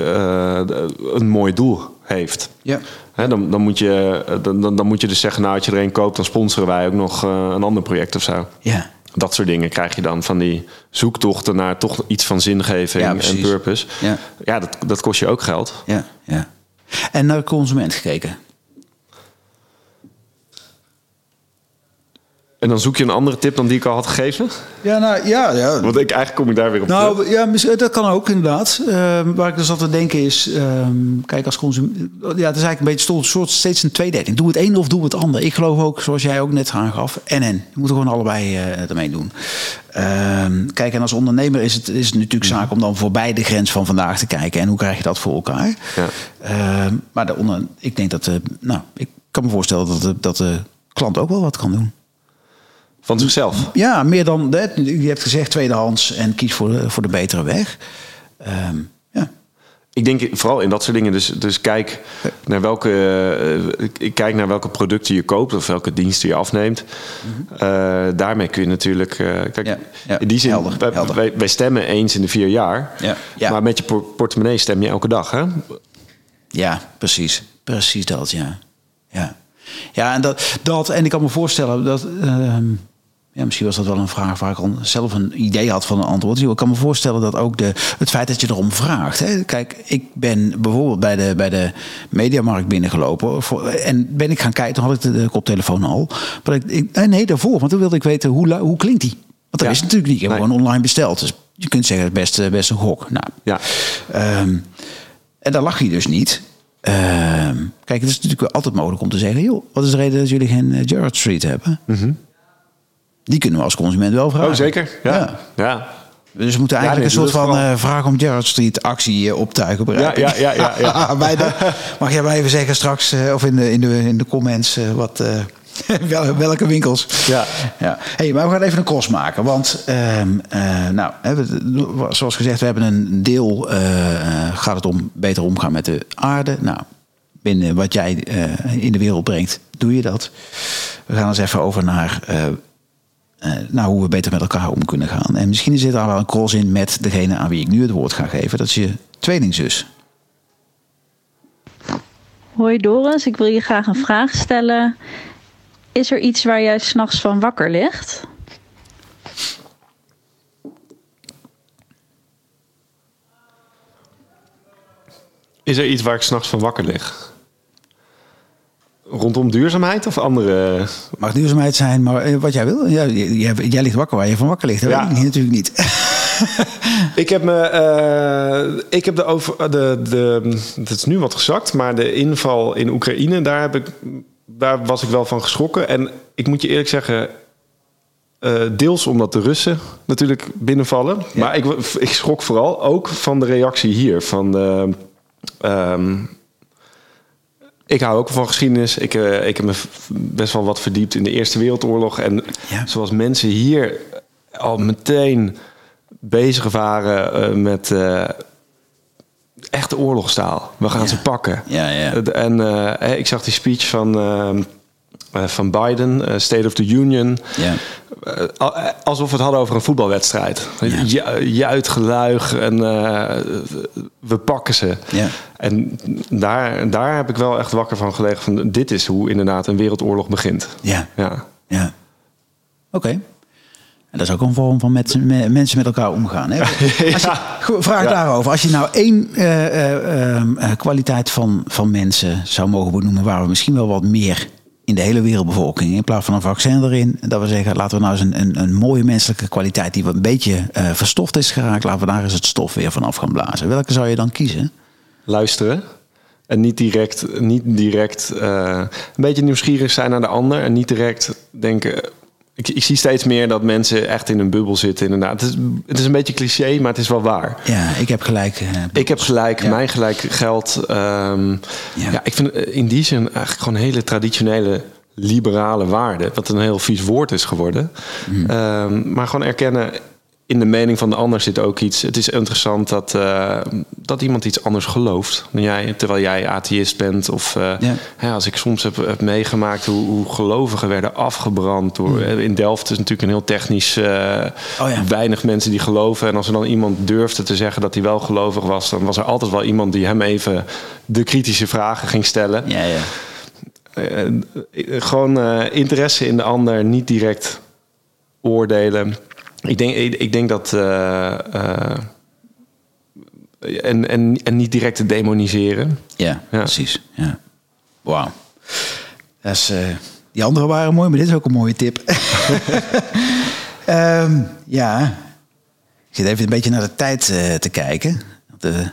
S2: een mooi doel heeft.
S1: Ja.
S2: Hè, dan, dan, moet je, dan, dan, moet je dus zeggen, nou, als je er een koopt, dan sponsoren wij ook nog een ander project of zo.
S1: Ja.
S2: Dat soort dingen krijg je dan van die zoektochten naar toch iets van zingeving
S1: Ja,
S2: en purpose.
S1: Ja.
S2: ja dat, dat kost je ook geld.
S1: Ja. ja. En naar de consument gekeken.
S2: En dan zoek je een andere tip dan die ik al had gegeven.
S1: Ja, nou ja. ja.
S2: Want ik, eigenlijk kom ik daar weer op terug.
S1: Nou ja, dat kan ook inderdaad. Ehm, waar ik dus altijd denk is, ehm, kijk als consument, ja, het is eigenlijk een beetje een soort steeds een tweedeling. Doe het een of doe het ander. Ik geloof ook, zoals jij ook net aangaf, en en. Je moet er gewoon allebei eh ermee doen. Ehm, kijk, en als ondernemer is het, is het natuurlijk zaak om dan voorbij de grens van vandaag te kijken. En hoe krijg je dat voor elkaar?
S2: Ja.
S1: Maar de onder, ik denk dat, de, nou, ik kan me voorstellen dat de, dat de klant ook wel wat kan doen.
S2: Van zichzelf.
S1: Ja, meer dan. hè, Je hebt gezegd tweedehands en kies voor de, voor de betere weg. Ehm, ja.
S2: Ik denk vooral in dat soort dingen. Dus, dus kijk naar welke. eh, ik kijk naar welke producten je koopt of welke diensten je afneemt. Eh, daarmee kun je natuurlijk. eh, kijk,
S1: Mhm. Ja, ja,
S2: in die zin,
S1: helder,
S2: wij,
S1: helder.
S2: Wij, wij stemmen eens in de vier jaar.
S1: Ja, ja.
S2: Maar met je por- portemonnee stem je elke dag. Hè?
S1: ja, precies. Precies dat, ja. Ja, ja en, dat, dat, en ik kan me voorstellen dat. ehm, ja, misschien was dat wel een vraag waar ik al zelf een idee had van een antwoord. Ik kan me voorstellen dat ook de, het feit dat je erom vraagt. Hè. Kijk, ik ben bijvoorbeeld bij de, bij de mediamarkt binnengelopen. Voor, en ben ik gaan kijken, toen had ik de, de koptelefoon al. Maar ik, ik, nee, daarvoor. Want toen wilde ik weten, hoe, hoe klinkt die? Want dat
S2: Ja.
S1: is natuurlijk niet. Ik heb
S2: Nee.
S1: gewoon online besteld. Dus je kunt zeggen, best, eh, best een gok. Nou,
S2: Ja.
S1: Ehm, en daar lag hij dus niet. Ehm, kijk, het is natuurlijk wel altijd mogelijk om te zeggen... joh, wat is de reden dat jullie geen eh, Gerrard Street hebben? Die kunnen we als consument wel vragen.
S2: Oh, zeker. Ja.
S1: Ja.
S2: ja.
S1: Dus we moeten eigenlijk
S2: nee,
S1: een soort van eh, vraag om Gerrard Street actie eh, optuigen. begrijp
S2: Ja, ja, ja, ja, ja.
S1: Bij de, mag jij mij even zeggen straks, eh, of in de, in de, in de comments, wat, wel- welke winkels?
S2: Ja.
S1: ja. Hey, maar we gaan even een cross maken. Want, ehm, eh, nou, we- zoals gezegd, we hebben een deel, gaat het om beter omgaan met de aarde. Nou, binnen wat jij in de wereld brengt, doe je dat. We gaan eens even over naar eh, nou, hoe we beter met elkaar om kunnen gaan. En misschien zit daar wel een cross in met degene aan wie ik nu het woord ga geven. Dat is je tweelingzus.
S3: Hoi Doris, ik wil je graag een vraag stellen. Is er iets waar jij s'nachts van wakker ligt?
S2: Is er iets waar ik s'nachts van wakker lig? Rondom duurzaamheid of andere...
S1: Mag duurzaamheid zijn, maar eh, wat jij wil. Ja, jij, jij ligt wakker waar je van wakker ligt. Dat
S2: Ja.
S1: weet ik natuurlijk niet.
S2: Ik heb me, eh, ik heb de over, de, de, het is nu wat gezakt, maar de inval in Oekraïne, daar heb ik, daar was ik wel van geschrokken. En ik moet je eerlijk zeggen, eh, deels omdat de Russen natuurlijk binnenvallen, maar ik, ik schrok vooral ook van de reactie hier van. de, ehm, ik hou ook van geschiedenis. Ik, eh, ik heb me best wel wat verdiept in de Eerste Wereldoorlog. En
S1: Ja.
S2: zoals mensen hier al meteen bezig waren eh, met eh, echte oorlogstaal. We gaan
S1: Ja.
S2: ze pakken.
S1: Ja, ja.
S2: En ik zag die speech van, eh, eh, van Biden, eh, State of the Union.
S1: Ja.
S2: Eh, al- eh, alsof we het hadden over een voetbalwedstrijd.
S1: Ja.
S2: Ju- Juitgeluig en eh, we pakken ze.
S1: Ja.
S2: En daar, daar heb ik wel echt wakker van gelegen. Van, dit is hoe inderdaad een wereldoorlog begint.
S1: Ja.
S2: Ja.
S1: Ja. Oké. En dat is ook een vorm van met, me- mensen met elkaar omgaan. Hè? Als je, vraag
S2: Ja.
S1: daarover. Als je nou één eh, eh, ehm, eh, kwaliteit van, van mensen zou mogen benoemen... waar we misschien wel wat meer in de hele wereldbevolking... in plaats van een vaccin erin... dat we zeggen, laten we nou eens een, een, een mooie menselijke kwaliteit... die wat een beetje eh, verstoft is geraakt... laten we daar eens het stof weer vanaf gaan blazen. Welke zou je dan kiezen?
S2: Luisteren. En niet direct, niet direct eh, een beetje nieuwsgierig zijn naar de ander. En niet direct denken. Ik, ik zie steeds meer dat mensen echt in een bubbel zitten. Inderdaad. Het is, het is een beetje cliché, maar het is wel waar.
S1: Ja, ik heb gelijk. eh,
S2: Ik heb gelijk,
S1: Ja.
S2: mijn gelijk geldt. ehm,
S1: Ja.
S2: ja. ik vind eh, in die zin eigenlijk gewoon hele traditionele liberale waarden. Wat een heel vies woord is geworden.
S1: Mhm.
S2: Ehm, maar gewoon erkennen. In de mening van de ander zit ook iets. Het is interessant dat, eh, dat iemand iets anders gelooft dan jij, terwijl jij atheïst bent. Of eh,
S1: Ja.
S2: hè, als ik soms heb, heb meegemaakt hoe, hoe gelovigen werden afgebrand. Door, eh, In Delft is natuurlijk een heel technisch. eh.
S1: Oh ja.
S2: Weinig mensen die geloven. En als er dan iemand durfde te zeggen dat hij wel gelovig was, dan was er altijd wel iemand die hem even de kritische vragen ging stellen.
S1: Ja, ja.
S2: Gewoon interesse in de ander, niet direct oordelen. Ik denk, ik, ik denk dat. eh, eh, en, en, en niet direct te demoniseren.
S1: Ja,
S2: Ja.
S1: precies. Ja. Wauw. Dat is, eh, die andere waren mooi, maar dit is ook een mooie tip. Ehm, ja, ik zit even een beetje naar de tijd eh, te kijken. De,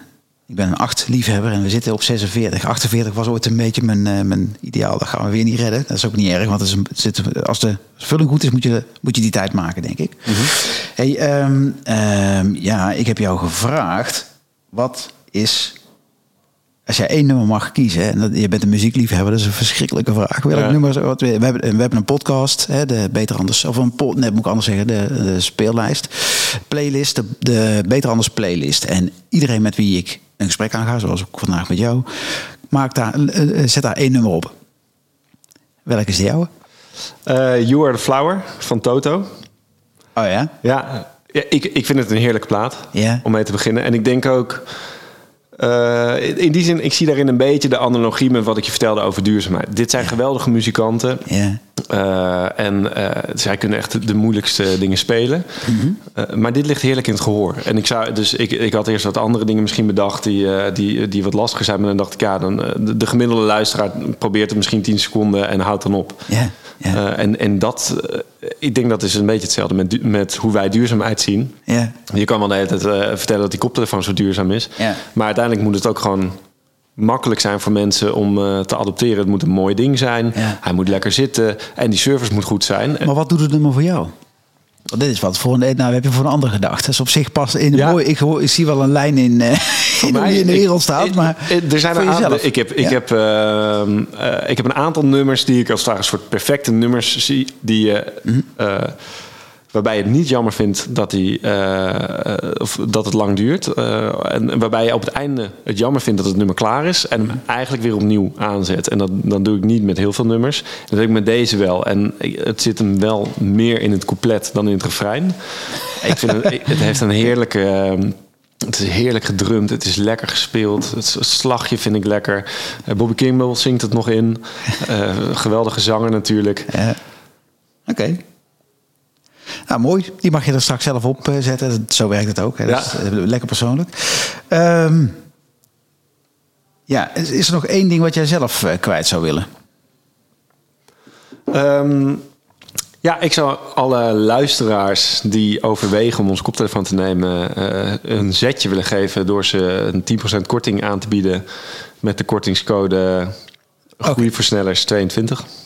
S1: ik ben een acht liefhebber en we zitten op 46. 48 was ooit een beetje mijn, eh, mijn ideaal. Dat gaan we weer niet redden. Dat is ook niet erg, want is een, zit, als de vulling goed is, moet je, moet je die tijd maken, denk ik. hey, ehm, ehm, ja, ik heb jou gevraagd, wat is als jij één nummer mag kiezen, en dat, je bent een muziekliefhebber, dat is een verschrikkelijke vraag. Welk
S2: Ja.
S1: nummer? Wat, we, we, hebben, we hebben een podcast, hè, de Beter Anders, of een nee, moet ik anders zeggen, de, de speellijst, playlist, de, de Beter Anders playlist. En iedereen met wie ik een gesprek aanga, zoals ook vandaag met jou, maakt daar, eh, eh, zet daar één nummer op. Welke is de jouwe?
S2: Eh, you Are the Flower van Toto.
S1: Oh ja?
S2: Ja, ja ik, ik vind het een heerlijke plaat om mee te beginnen. En ik denk ook, in die zin, ik zie daarin een beetje de analogie met wat ik je vertelde over duurzaamheid. Dit zijn geweldige muzikanten.
S1: Ja.
S2: Eh, en eh, zij kunnen echt de moeilijkste dingen spelen. Eh, maar dit ligt heerlijk in het gehoor. En ik, zou, dus ik, ik had eerst wat andere dingen misschien bedacht die, die, die wat lastiger zijn. Maar dan dacht ik, ja, dan, de, de gemiddelde luisteraar probeert het misschien 10 seconden en houdt dan op.
S1: Ja.
S2: en, en dat, ik denk dat is een beetje hetzelfde met, met hoe wij duurzaamheid zien. Je kan wel de hele tijd vertellen dat die koptelefoon zo duurzaam is. Maar uiteindelijk moet het ook gewoon makkelijk zijn voor mensen om eh, te adopteren. Het moet een mooi ding zijn.
S1: Ja.
S2: Hij moet lekker zitten. En die service moet goed zijn.
S1: Maar wat doet het nummer voor jou? Want dit is wat voor een, nou heb je voor een ander gedacht. Dat is op zich past in
S2: Ja.
S1: mooi. Ik, hoor, ik zie wel een lijn in, eh, in hoe je in de wereld staat.
S2: ik-
S1: Maar
S2: er zijn een aantal. Ik heb, ik,
S1: Ja.
S2: heb, ehm, eh, ik heb een aantal nummers die ik als het een soort perfecte nummers zie. Die, je,
S1: Mhm.
S2: Waarbij je het niet jammer vindt dat, die, eh, eh, of dat het lang duurt. Eh, en waarbij je op het einde het jammer vindt dat het nummer klaar is. En hem eigenlijk weer opnieuw aanzet. En dat, dat doe ik niet met heel veel nummers. Dat doe ik met deze wel. En het zit hem wel meer in het couplet dan in het refrein. ik vind het, het heeft een heerlijke. ehm, het is heerlijk gedrumd, het is lekker gespeeld. Het slagje vind ik lekker. Bobby Kimball zingt het nog in. Geweldige zanger natuurlijk.
S1: Ja. Oké. Nou, mooi. Die mag je er straks zelf op eh, zetten. Zo werkt het ook. Hè. Eh, ehm,
S2: ja.
S1: Is, lekker persoonlijk. Ja, is er nog één ding wat jij zelf eh, kwijt zou willen?
S2: Ehm, ja, ik zou alle luisteraars die overwegen om ons koptelefoon te nemen een zetje willen geven door ze een 10% korting aan te bieden met de kortingscode Groeiversnellers22.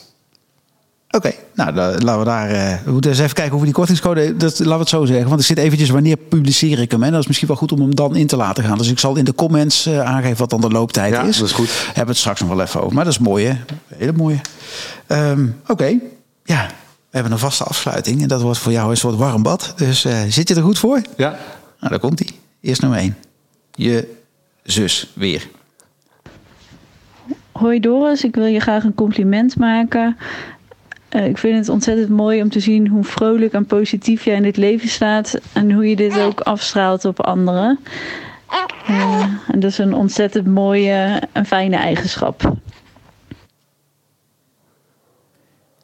S1: Oké, nou laten we daar. Uh, we moeten eens even kijken hoe we die kortingscode. Dat, laten we het zo zeggen. Want ik zit eventjes wanneer publiceer ik hem. En dat is misschien wel goed om hem dan in te laten gaan. Dus ik zal in de comments eh, aangeven wat dan de looptijd
S2: ja,
S1: is.
S2: Dat is goed.
S1: Hebben we het straks nog wel even over. Maar dat is mooi, hè? Hele mooie. Ehm, oké, ja. We hebben een vaste afsluiting. En dat wordt voor jou een soort warm bad. Dus eh, zit je er goed voor?
S2: Ja.
S1: Nou, daar komt hij. Eerst nummer één. Je zus weer.
S3: Hoi Doris, ik wil je graag een compliment maken. Eh, ik vind het ontzettend mooi om te zien hoe vrolijk en positief jij in dit leven staat. En hoe je dit ook afstraalt op anderen. Eh, en dat is een ontzettend mooie en fijne eigenschap.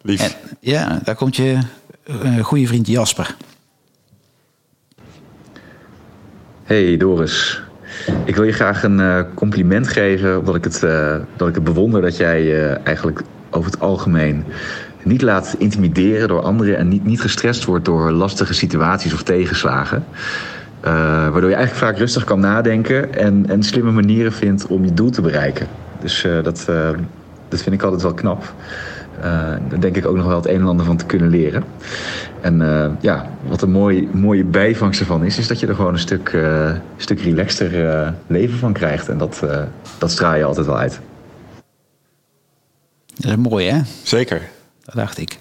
S2: lief.
S1: En, ja, daar komt je eh, goede vriend Jasper.
S4: Hey Doris, ik wil je graag een eh, compliment geven omdat ik het, eh, dat ik het bewonder dat jij eigenlijk over het algemeen niet laat intimideren door anderen en niet, niet gestrest wordt door lastige situaties of tegenslagen. Eh, waardoor je eigenlijk vaak rustig kan nadenken en, en slimme manieren vindt om je doel te bereiken. Dus eh, dat, eh, dat vind ik altijd wel knap. Eh, daar denk ik ook nog wel het een en ander van te kunnen leren. En eh, ja, wat een mooie, mooie bijvangst ervan is, is dat je er gewoon een stuk, eh, stuk relaxter eh, leven van krijgt. En dat, eh, dat straal je altijd wel uit.
S1: Dat is mooi, hè?
S2: Zeker.
S1: Dat dacht ik.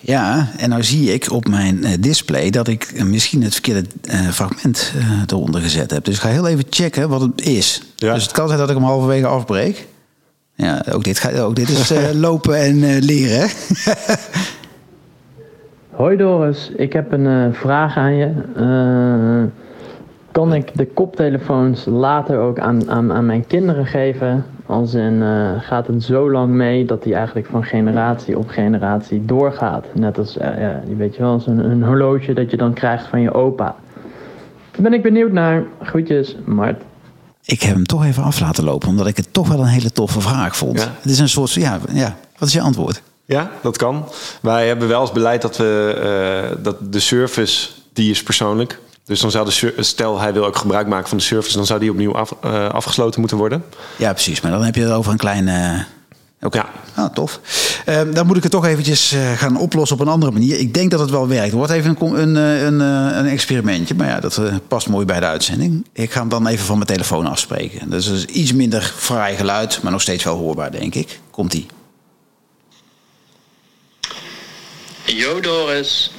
S1: Ja, en nou zie ik op mijn eh, display dat ik eh, misschien het verkeerde eh, fragment eh, eronder gezet heb. Dus ik ga heel even checken wat het is.
S2: Ja.
S1: Dus het kan zijn dat ik hem halverwege afbreek. Ja, ook dit, ga, ook dit is eh, lopen en eh, leren. hè?
S5: Hoi Doris, ik heb een eh, vraag aan je. Eh, kan ik de koptelefoons later ook aan, aan, aan mijn kinderen geven? Als in, eh, gaat het zo lang mee dat die eigenlijk van generatie op generatie doorgaat? Net als, eh, ja, je weet je wel, zo'n een horloge dat je dan krijgt van je opa. Daar ben ik benieuwd naar. Groetjes, Mart.
S1: ik heb hem toch even af laten lopen, omdat ik het toch wel een hele toffe vraag vond.
S2: Ja.
S1: Het is een soort, ja, ja, wat is je antwoord?
S2: Ja, dat kan. Wij hebben wel als beleid dat we eh, dat de service die is persoonlijk. Dus dan zou de stel hij wil ook gebruik maken van de service, dan zou die opnieuw af, eh, afgesloten moeten worden.
S1: Ja, precies. Maar dan heb je het over een klein... eh, Oké,
S2: Ja.
S1: ah, tof. Ehm, dan moet ik het toch eventjes eh, gaan oplossen op een andere manier. Ik denk dat het wel werkt. Het wordt even een, een, een, een experimentje. Maar ja, dat past mooi bij de uitzending. Ik ga hem dan even van mijn telefoon afspreken. Dus het is iets minder fraai geluid, maar nog steeds wel hoorbaar, denk ik. Komt-ie.
S5: Yo Doris.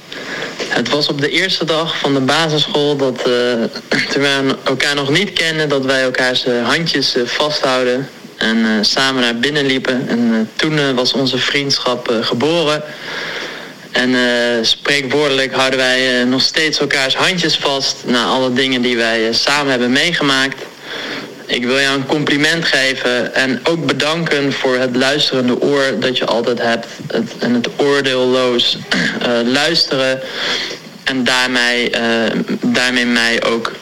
S5: Het was op de eerste dag van de basisschool dat, eh, terwijl we elkaar nog niet kennen, dat wij elkaars eh, handjes eh, vasthouden en samen naar binnen liepen. En toen was onze vriendschap geboren. En spreekwoordelijk houden wij nog steeds elkaars handjes vast na alle dingen die wij samen hebben meegemaakt. Ik wil jou een compliment geven en ook bedanken voor het luisterende oor dat je altijd hebt. En het oordeelloos eh, luisteren. En daarmee, eh, daarmee mij ook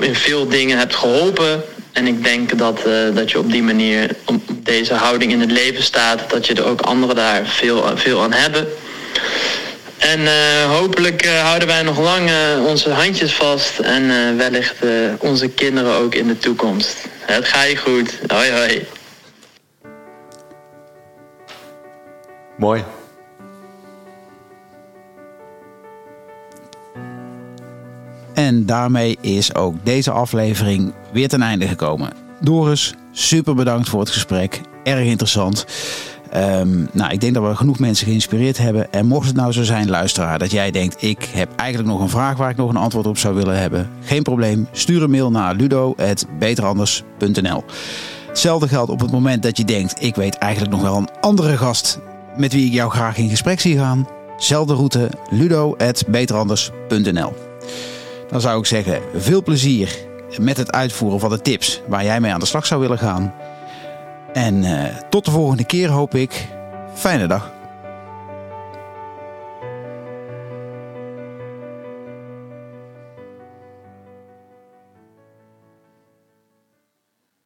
S5: in veel dingen hebt geholpen. En ik denk dat, eh, dat je op die manier, op deze houding in het leven staat, dat je er ook anderen daar veel, veel aan hebben. En hopelijk houden wij nog lang onze handjes vast en wellicht onze kinderen ook in de toekomst. Het gaat je goed. Hoi hoi.
S2: Mooi.
S1: En daarmee is ook deze aflevering weer ten einde gekomen. Doris, super bedankt voor het gesprek. Erg interessant. Ehm, nou, ik denk dat we genoeg mensen geïnspireerd hebben. En mocht het nou zo zijn, luisteraar, dat jij denkt: ik heb eigenlijk nog een vraag waar ik nog een antwoord op zou willen hebben. Geen probleem. Stuur een mail naar ludo.beteranders.nl. Hetzelfde geldt op het moment dat je denkt: ik weet eigenlijk nog wel een andere gast met wie ik jou graag in gesprek zie gaan. Zelfde route, ludo.beteranders.nl. Dan zou ik zeggen, veel plezier met het uitvoeren van de tips waar jij mee aan de slag zou willen gaan. En eh, tot de volgende keer hoop ik. Fijne dag.